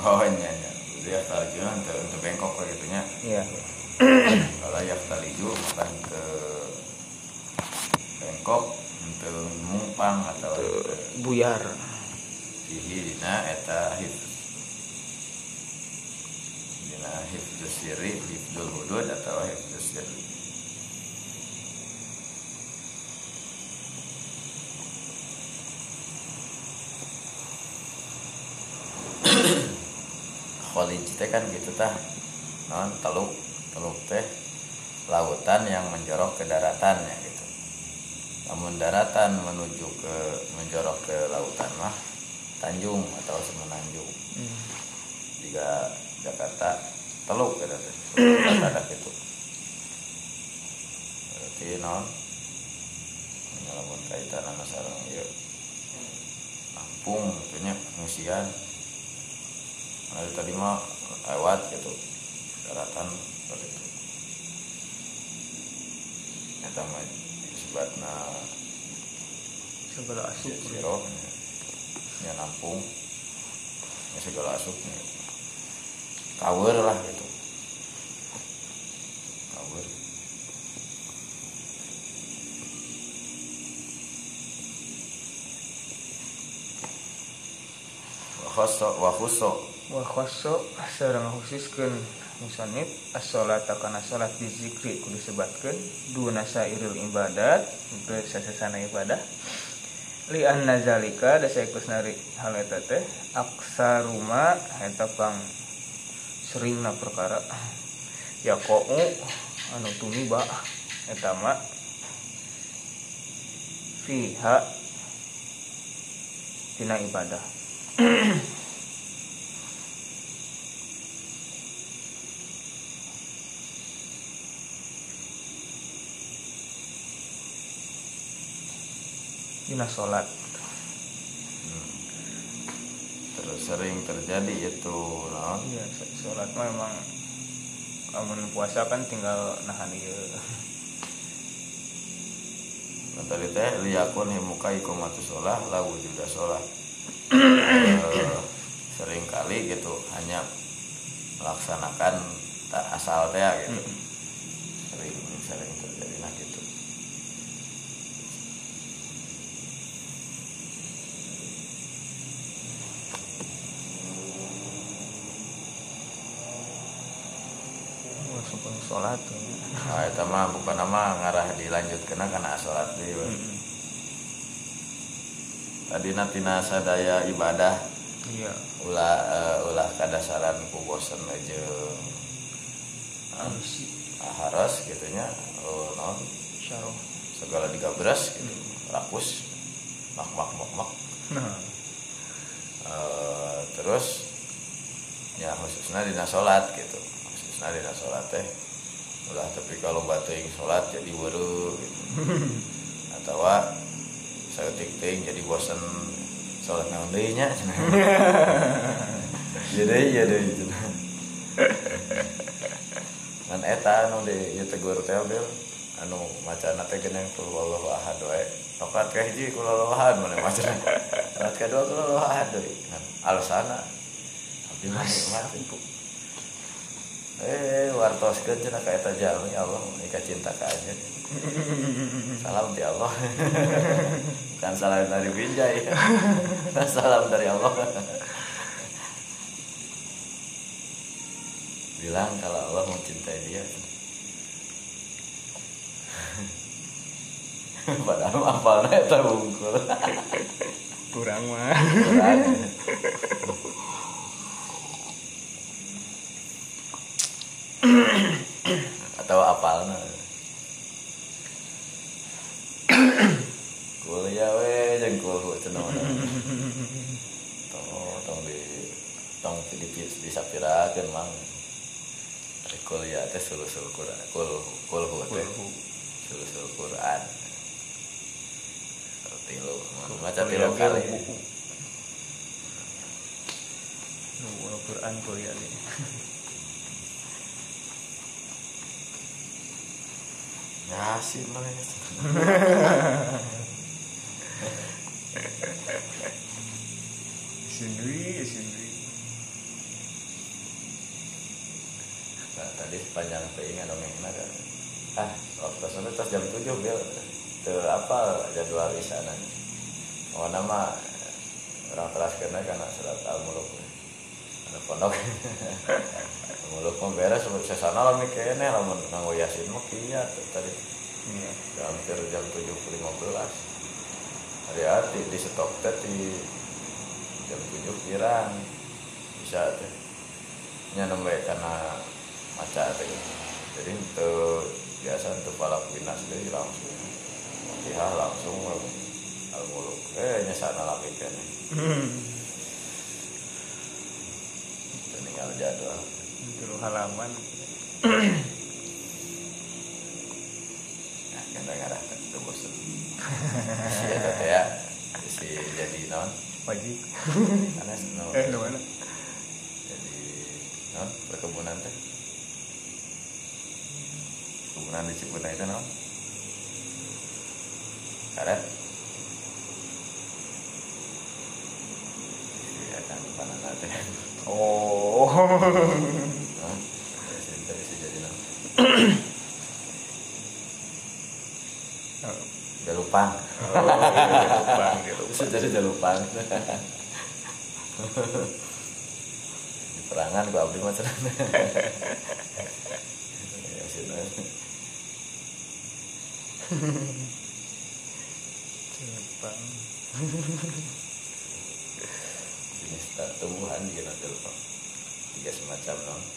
Oh, iya iya. Dia tarjuna untuk untuk bengkok kayak gitunya. Iya. Kalau yaftaliju bukan ke bengkok untuk mumpang atau Buyar. fihi dina eta hifz dina hifzus sirri hifzul hudud atau sirri Kholij teh kan gitu tah non teluk teluk teh lautan yang menjorok ke daratannya gitu. Namun daratan menuju ke menjorok ke lautan mah Tanjung atau Semenanjung. Hmm. jika Jakarta teluk gitu ada gitu. Berarti non ngalamun kaitan sama sarang ya. Lampung tentunya pengungsian nah tadi mah lewat gitu daratan seperti itu. Kita mah disebutna Segala asup. siro ya nampung ya segala asupnya cover lah gitu. Cover wahoso wahuso Wa khosso sareng khususkeun musannif as-sholata kana salat di zikri kudu sebatkeun duna sairil ibadat untuk sasasana ibadah. Li anna zalika da saekus nari hal eta teh aksaruma eta pang seringna perkara. Yaqau anu tumiba eta mah fiha tina ibadah dina salat terus sering terjadi itu non iya salat mah emang amun puasa kan tinggal nahan Nah, tadi teh liyakun himuka ikomatu sholah la wujuda sholah Eh, sering kali gitu hanya melaksanakan tak asal teh gitu. Sering sering terjadi nah gitu langsung ke salat tuh. nah itu mah bukan nama ngarah dilanjutkan karena sholat di tadi natina sadaya ibadah. Iya. Ulah eh, ulah kadasaran ku bosen aja. Harus. Haras gitunya. Oh, non. Segala digabras gitu. Rakus. Mak mak mak mak. Nah. Eh, terus ya khususnya dina sholat gitu. Khususnya dina sholat teh. Ulah tapi kalau bating sholat jadi baru gitu. atau saya ting jadi bosan sholat naon deui nya jadi ya deh itu ngan eta anu di ieu tegur teh bil. Anu macana teh geunang kul wallahu ahad wae. Tokat ka hiji kul wallahu ahad mana macana tokat kedua kul wallahu ahad deui. Ngan alasana abdi mah nikmat eh wartoskeun cenah ka eta jalmi Allah ika cinta anjeun. Salam di Allah. Bukan salam dari Binjai. Salam dari Allah. Bilang kalau Allah mencintai dia. Padahal apalnya eta bungkul kurang mah. Kurang. Atau apalnya kuliah we jeung kul cenah tong tong di tong di di sapirakeun mang. Kuliah teh sulusul Quran kul kul teh. Sulusul Quran. Tilu maca tilu kali. Nu Al-Qur'an kuliah nih. Yasin lah ya. Sindri, sindri. Nah, tadi sepanjang anu mehna kan. Ah, waktu sana tas jam 7 bel. Teu apa jadwal isana. Oh nama orang kelas kena karena surat al-muluk. Ada pondok. Muluk mah beres sampai sana lah mikirnya lamun nganggo yasin mah kieu tadi. Iya. hampir jam 7.15 hati-hati di stop teh di jam 7 kirang bisa teh. Nya nembe karena maca teh. Jadi untuk biasa untuk balap winas jadi langsung. Ya langsung al muluk. Eh nya sana lagi kan tinggal jadwal Itu halaman. nah kita ngarah ke bosan. Ya ya. Si jadi non Pagi. karena no, Eh, di mana? jadi non perkebunan teh? Perkebunan di Ciputa itu non karet iya kan teh Oh. non si dari si jadi non jalupang Bang, gitu. bisa jadi jalupang perangan gua abdi sih non. Jepang. jenis tumbuhan di lupa tiga semacam non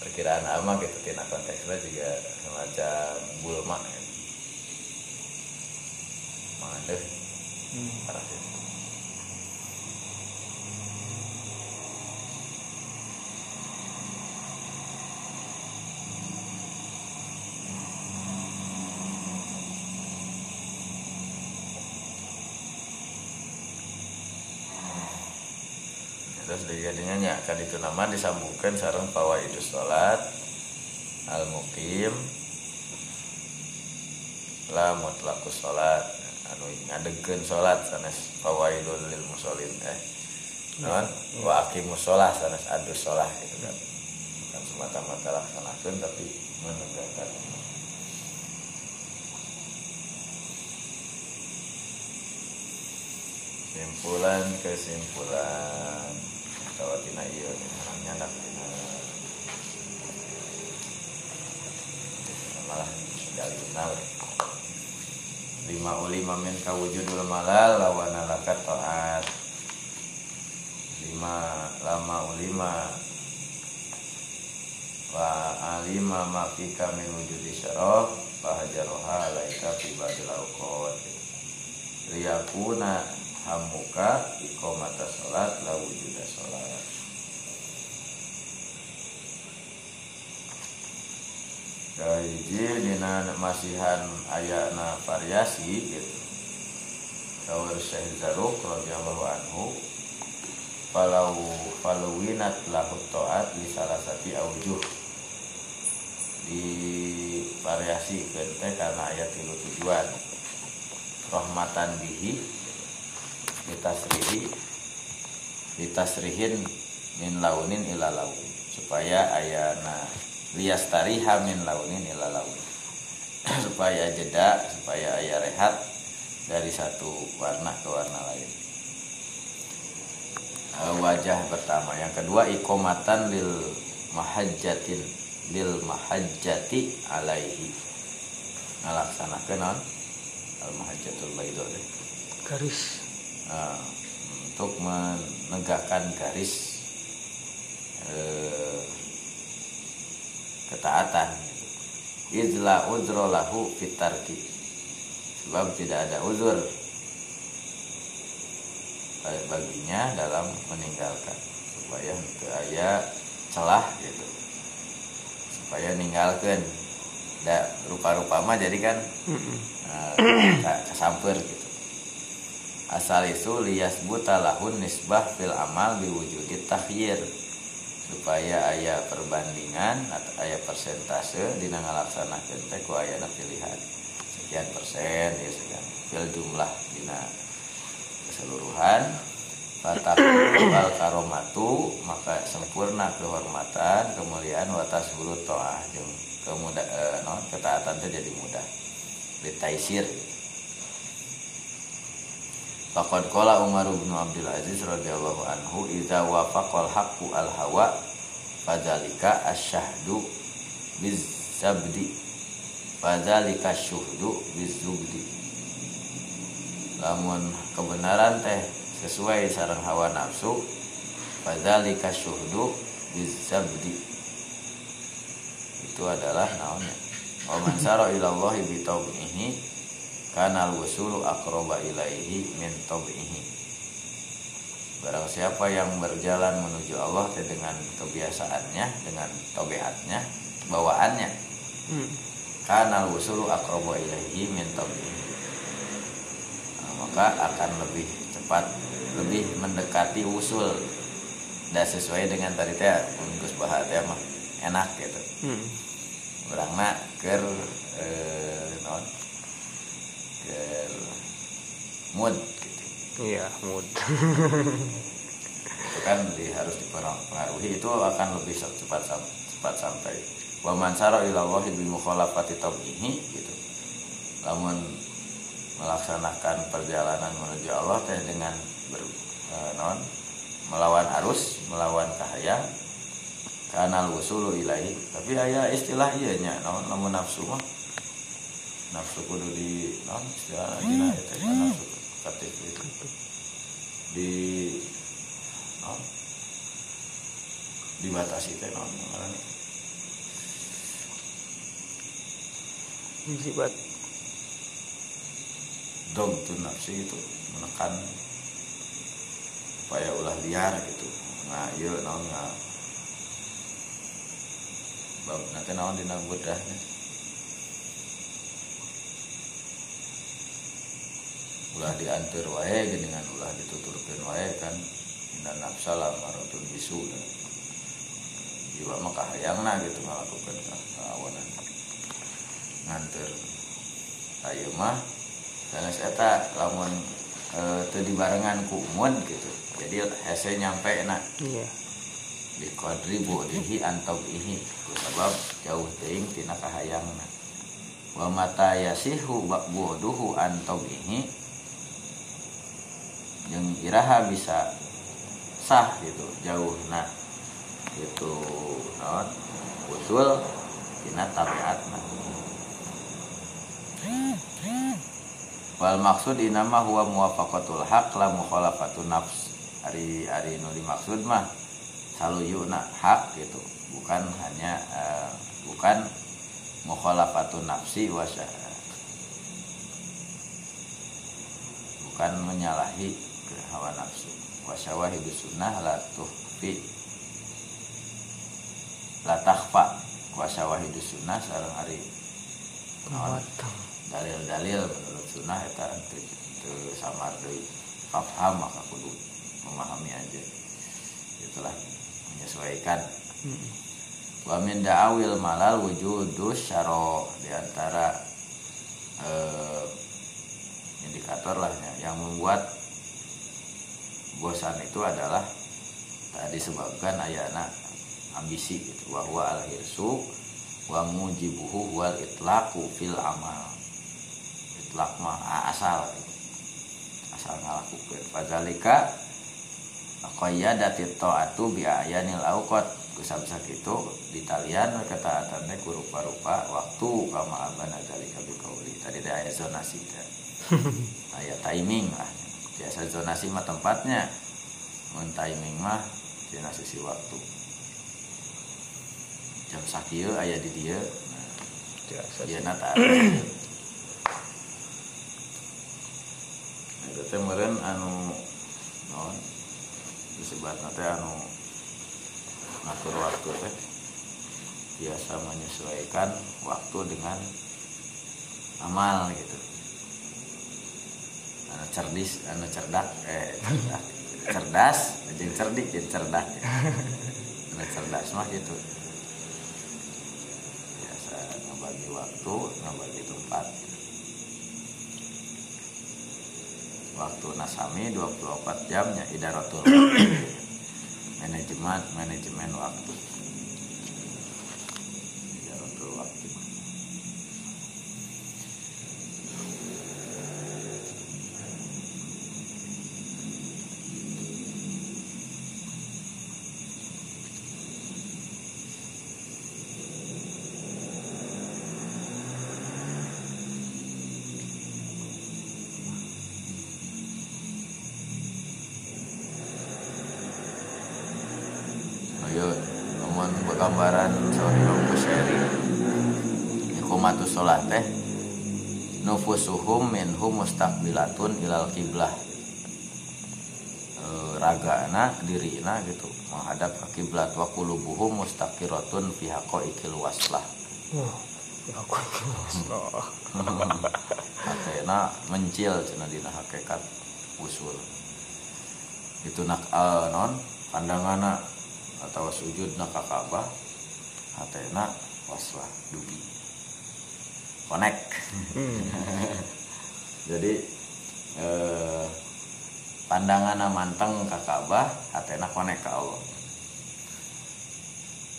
perkiraan ama gitu tina konteksnya juga semacam bulma ya. mana Hmm. parah sih terus jadinya nya kan itu nama disambungkan sareng fawaidus salat al mukim la mutlaqus salat anu ngadegeun salat sanes fawaidul lil musallin eh. Non wa aqimus shalah sanes adus salah gitu kan. Bukan semata-mata laksanakeun tapi menegakkan. Kesimpulan kesimpulan tawa tina ieu nyandak malah dalilna we lima ulima min kawujudul malal lawan lakat taat. Lima lama ulima. Wa alima ma fika min wujudi syaraf fahajaroha alaika fi badil awqat. Liyakuna hamuka iqamata salat la wujuda salat Kaiji dina masihan ayana variasi gitu. Kawar Syekh Zaruk radhiyallahu anhu falau falawinat lahu taat di salah satu aujuh di variasi kente karena ayat tilu tujuan. Rahmatan bihi ditasrihi ditasrihin min launin ila laun supaya ayana liastariha min launin ila laun supaya jeda supaya ayah rehat dari satu warna ke warna lain. Eh, wajah pertama. Yang kedua ikomatan lil mahajjatin. Lil mahajjati alaihi. Ngalaksanakeun naon? Al mahajjatul baidul deh. Garis Nah, untuk menegakkan garis eh, ketaatan. Idla udro lahu fitarki. Sebab tidak ada uzur baginya dalam meninggalkan. Supaya itu aya celah gitu. Supaya ninggalkan. Da rupa-rupa mah jadi kan eh, kesamper gitu asal itu lias buta lahun nisbah fil amal diwujudi takhyir supaya ayah perbandingan atau ayah persentase dina ngalaksanakeun teh ku pilihan. Sekian persen ya sekian. Fil jumlah dina keseluruhan. Fatakbal karomatu maka sempurna kehormatan kemuliaan watas bulu toah. Jeung kemudah eh, non ketaatan itu jadi mudah. Ditaisir Faqad qala Umar bin Abdul Aziz radhiyallahu anhu idza wafaqal haqqu al hawa fadzalika asyhadu bizabdi fadzalika syuhdu bizubdi. Lamun kebenaran teh sesuai sarang hawa nafsu fadzalika syuhdu bizabdi. Itu adalah naonnya wa man sara ila Allah bi taubihi kana al-wusulu aqraba ilaihi min taubihi Barang siapa yang berjalan menuju Allah dengan kebiasaannya, dengan tabiatnya, bawaannya, Hmm. kana al-wusulu aqraba ilaihi min taubihi Nah, maka akan lebih cepat, lebih mendekati usul dan sesuai dengan tadi teh Bahar teh mah enak gitu. Hmm. orangna ker eh, non ker mood gitu. Iya, mood. itu kan di, harus dipengaruhi itu akan lebih cepat cepat sampai. Wa man sara ila Allah bi mukhalafati tabihi gitu. Lamun melaksanakan perjalanan menuju Allah dengan ber, eh, non melawan arus melawan cahaya. Kanal wusulu ilahi tapi aya istilah iya nya naon? Lamun nafsu mah nafsu kudu di naon istilah dina eta kan nafsu katif itu di naon dibatasi teh naon ngaranna Musibat. dog tuh nafsi itu menekan supaya ulah liar gitu. Nah iya naon nggak bab nanti naon dina budahnya ulah diantar wae dengan ulah dituturkeun wae kan. Dan nafsala maratun bisu. Jiwa mah kahayangna gitu ngalakukan kawanan nganter ayo mah sanes eta lamun e, teu dibarengan ku mun gitu. Jadi hese nyampe na. Iya. Di kodri budihi antau ihi sebab jauh teuing tina kahayangna. Wa mata yasihu buduhu antau ihi yang iraha bisa sah gitu jauh. Nah itu naon? Usul tina tabiatna wal maksud inama huwa muwafaqatul haq la mukhalafatun nafs. Ari ari nu dimaksud mah saluyuna hak gitu. Bukan hanya eh, bukan mukhalafatun nafsi wa sya- bukan menyalahi hawa nafsu. Wa syawahidu sunnah la tuhfi. La takhfa. Wa syawahidu sunnah sareng ari. Naon matang dalil-dalil menurut sunnah eta teu samar deui. Fafham maka kudu memahami aja. Itulah menyesuaikan. Wa min da'awil malal wujudus syaro. Di antara eh, indikator lah ya, yang membuat bosan itu adalah tadi disebabkan ayana ambisi gitu. Bahwa al hirsu wa mujibuhu wal itlaqu fil amal. Itlaq mah asal gitu. asal ngalakukeun. Fadzalika qayyadati ta'atu bi ayanil awqat. Kusab sakitu di talian ketaatan teh rupa-rupa waktu kama abana zalika bi tadi ada ayat zonasi teh. Ayat timing lah biasa zonasi mah tempatnya. Mun timing mah dina sisi waktu. Jam sakieu aya di dieu. Nah, biasa Iya nata. Itu teh meureun anu naon? Disebutna teh anu ngatur waktu teh. Biasa menyesuaikan waktu dengan amal gitu. Anu cerdis, anu cerdak, eh cerdas, jeung cerdik jeung cerdak. Anu cerdas mah gitu. Biasa ngebagi waktu ngebagi tempat. Waktu nasami 24 jamnya idaratul manajemen manajemen waktu sholat teh nufusuhum minhum mustaqbilatun ilal kiblah e, ragana dirina gitu menghadap ke kiblat wa qulubuhum mustaqiratun fi haqaiqil waslah. Hatena mencil cenah dina hakikat usul. Itu nak eh, non pandangana atau sujud nak ka Ka'bah hatena waslah dugi connect. Jadi eh, pandangan manteng ke Ka'bah hatena connect ke Allah.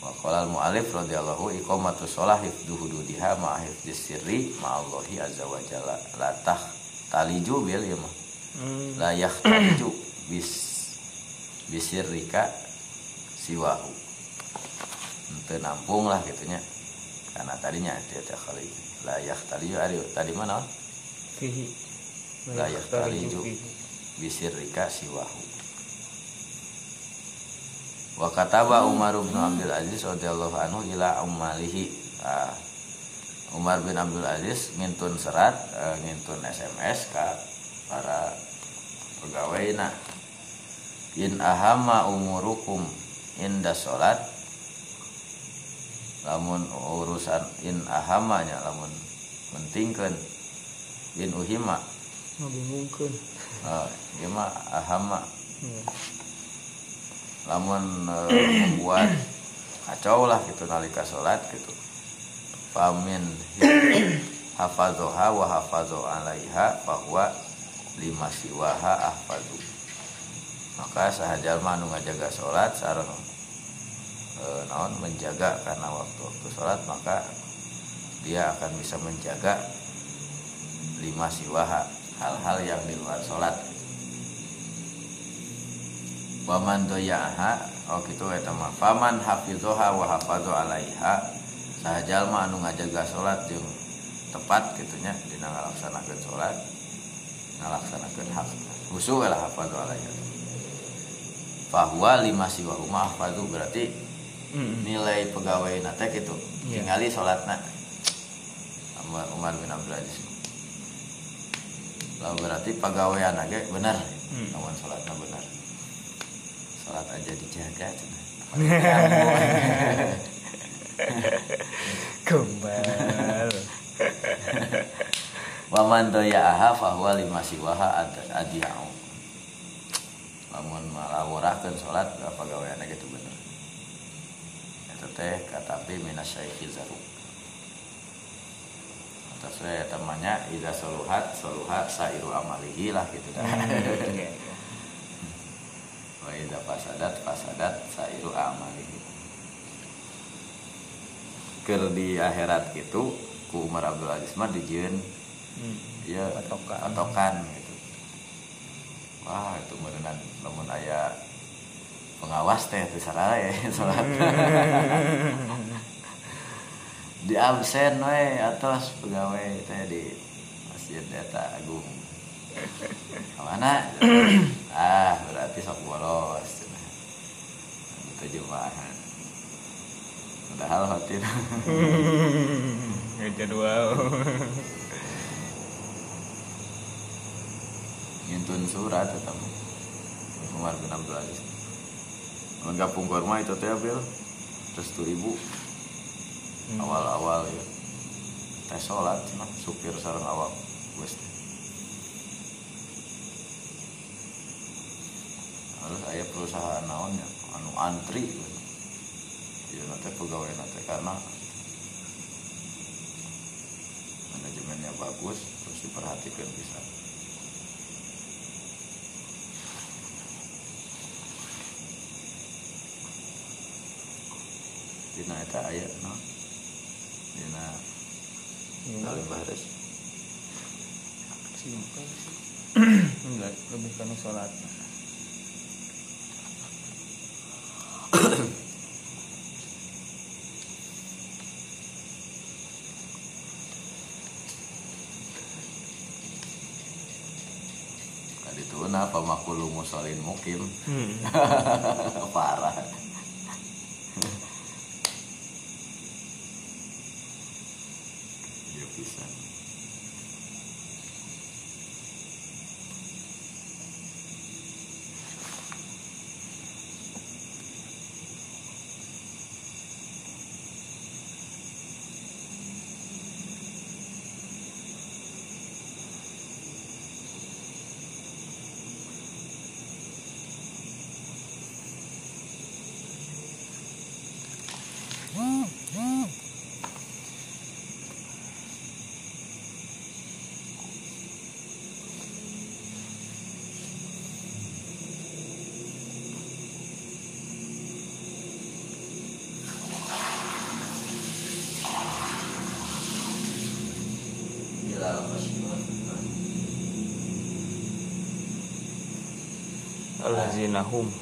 Wa qala al mu'allif radhiyallahu iqamatu shalah hifdhu hududiha ma hifdhis sirri ma Allahi azza wa jalla. La tah taliju bil mah Hmm. la yahtaliju bis bisirrika siwahu. Ente nampung lah gitunya. Karena tadinya dia kali la yahtaliju ari tadi mana fihi La yaktaliju. fihi. bisirrika siwahu wa kataba Umar bin Abdul Aziz radhiyallahu anhu ila ummalihi Ah, Umar bin Abdul Aziz ngintun serat eh, ngintun SMS ka para pegawai nah in ahama umurukum inda salat lamun urusan in ahamanya lamun mentingkeun in uhima. Ngabingungkeun Oh, ieu mah ahama. Hmm. lamun eh, membuat kacau lah gitu nalika sholat gitu. Famin hafazoha wa hafazo alaiha bahwa lima siwaha ahfazu maka sahajal manu ngajaga sholat sareng e, naon menjaga karena waktu-waktu sholat maka dia akan bisa menjaga lima siwaha hal-hal yang di luar sholat. Waman doyaha oh gitu eta mah faman hafizoha wa hafazo alaiha. Sahajalma anu ngajaga sholat jeung tepat gitunya dina ngalaksanakeun sholat ngalaksanakeun hak khusu lah hafazo alaiha. Bahwa lima siwa rumah hafazu berarti Mm. nilai pegawai nate gitu Iya. tinggali sholatna Umar, Umar bin Abdul Aziz Lalu berarti pegawai anaknya benar Hmm. lawan sholatnya benar sholat aja dijaga cenah. Kembal. Waman doya'aha fahuwa lima siwaha ad- adiya'u Lamun malawurahkeun sholat gak pegawaianna gitu bener Itu teh katapi minas syaikhi zaru Atas we temannya Ida soluhat soluhat sairu amalihi lah gitu dah iya. Wa ida fasadat fasadat sairu amalihi Ker di akhirat gitu ku Umar Abdul Aziz mah dijieun Hmm. ya Patokan. patokan gitu wah itu beneran namun aya pengawas teh teh sarara ya salat di absen we atas pegawai teh di masjid data agung. Mana ah berarti sok bolos itu jumaahan padahal hotin jadwal. ngintun surat tetap Umar bin Abdul Aziz menggabung kurma itu teh bil. Terus tuh ribu awal-awal ya. Teh sholat cina supir sarang awak wes. Harus aya perusahaan naonnya anu antri ya nanti pegawai nanti karena manajemennya bagus terus diperhatikan bisa dina eta aya no dina Alim Bahres Simpel sih. Enggak, lebih karena sholat. Kali itu apa makulu musolin mukim Hmm. parah Iya bisa Bilal Masyur Allazina hum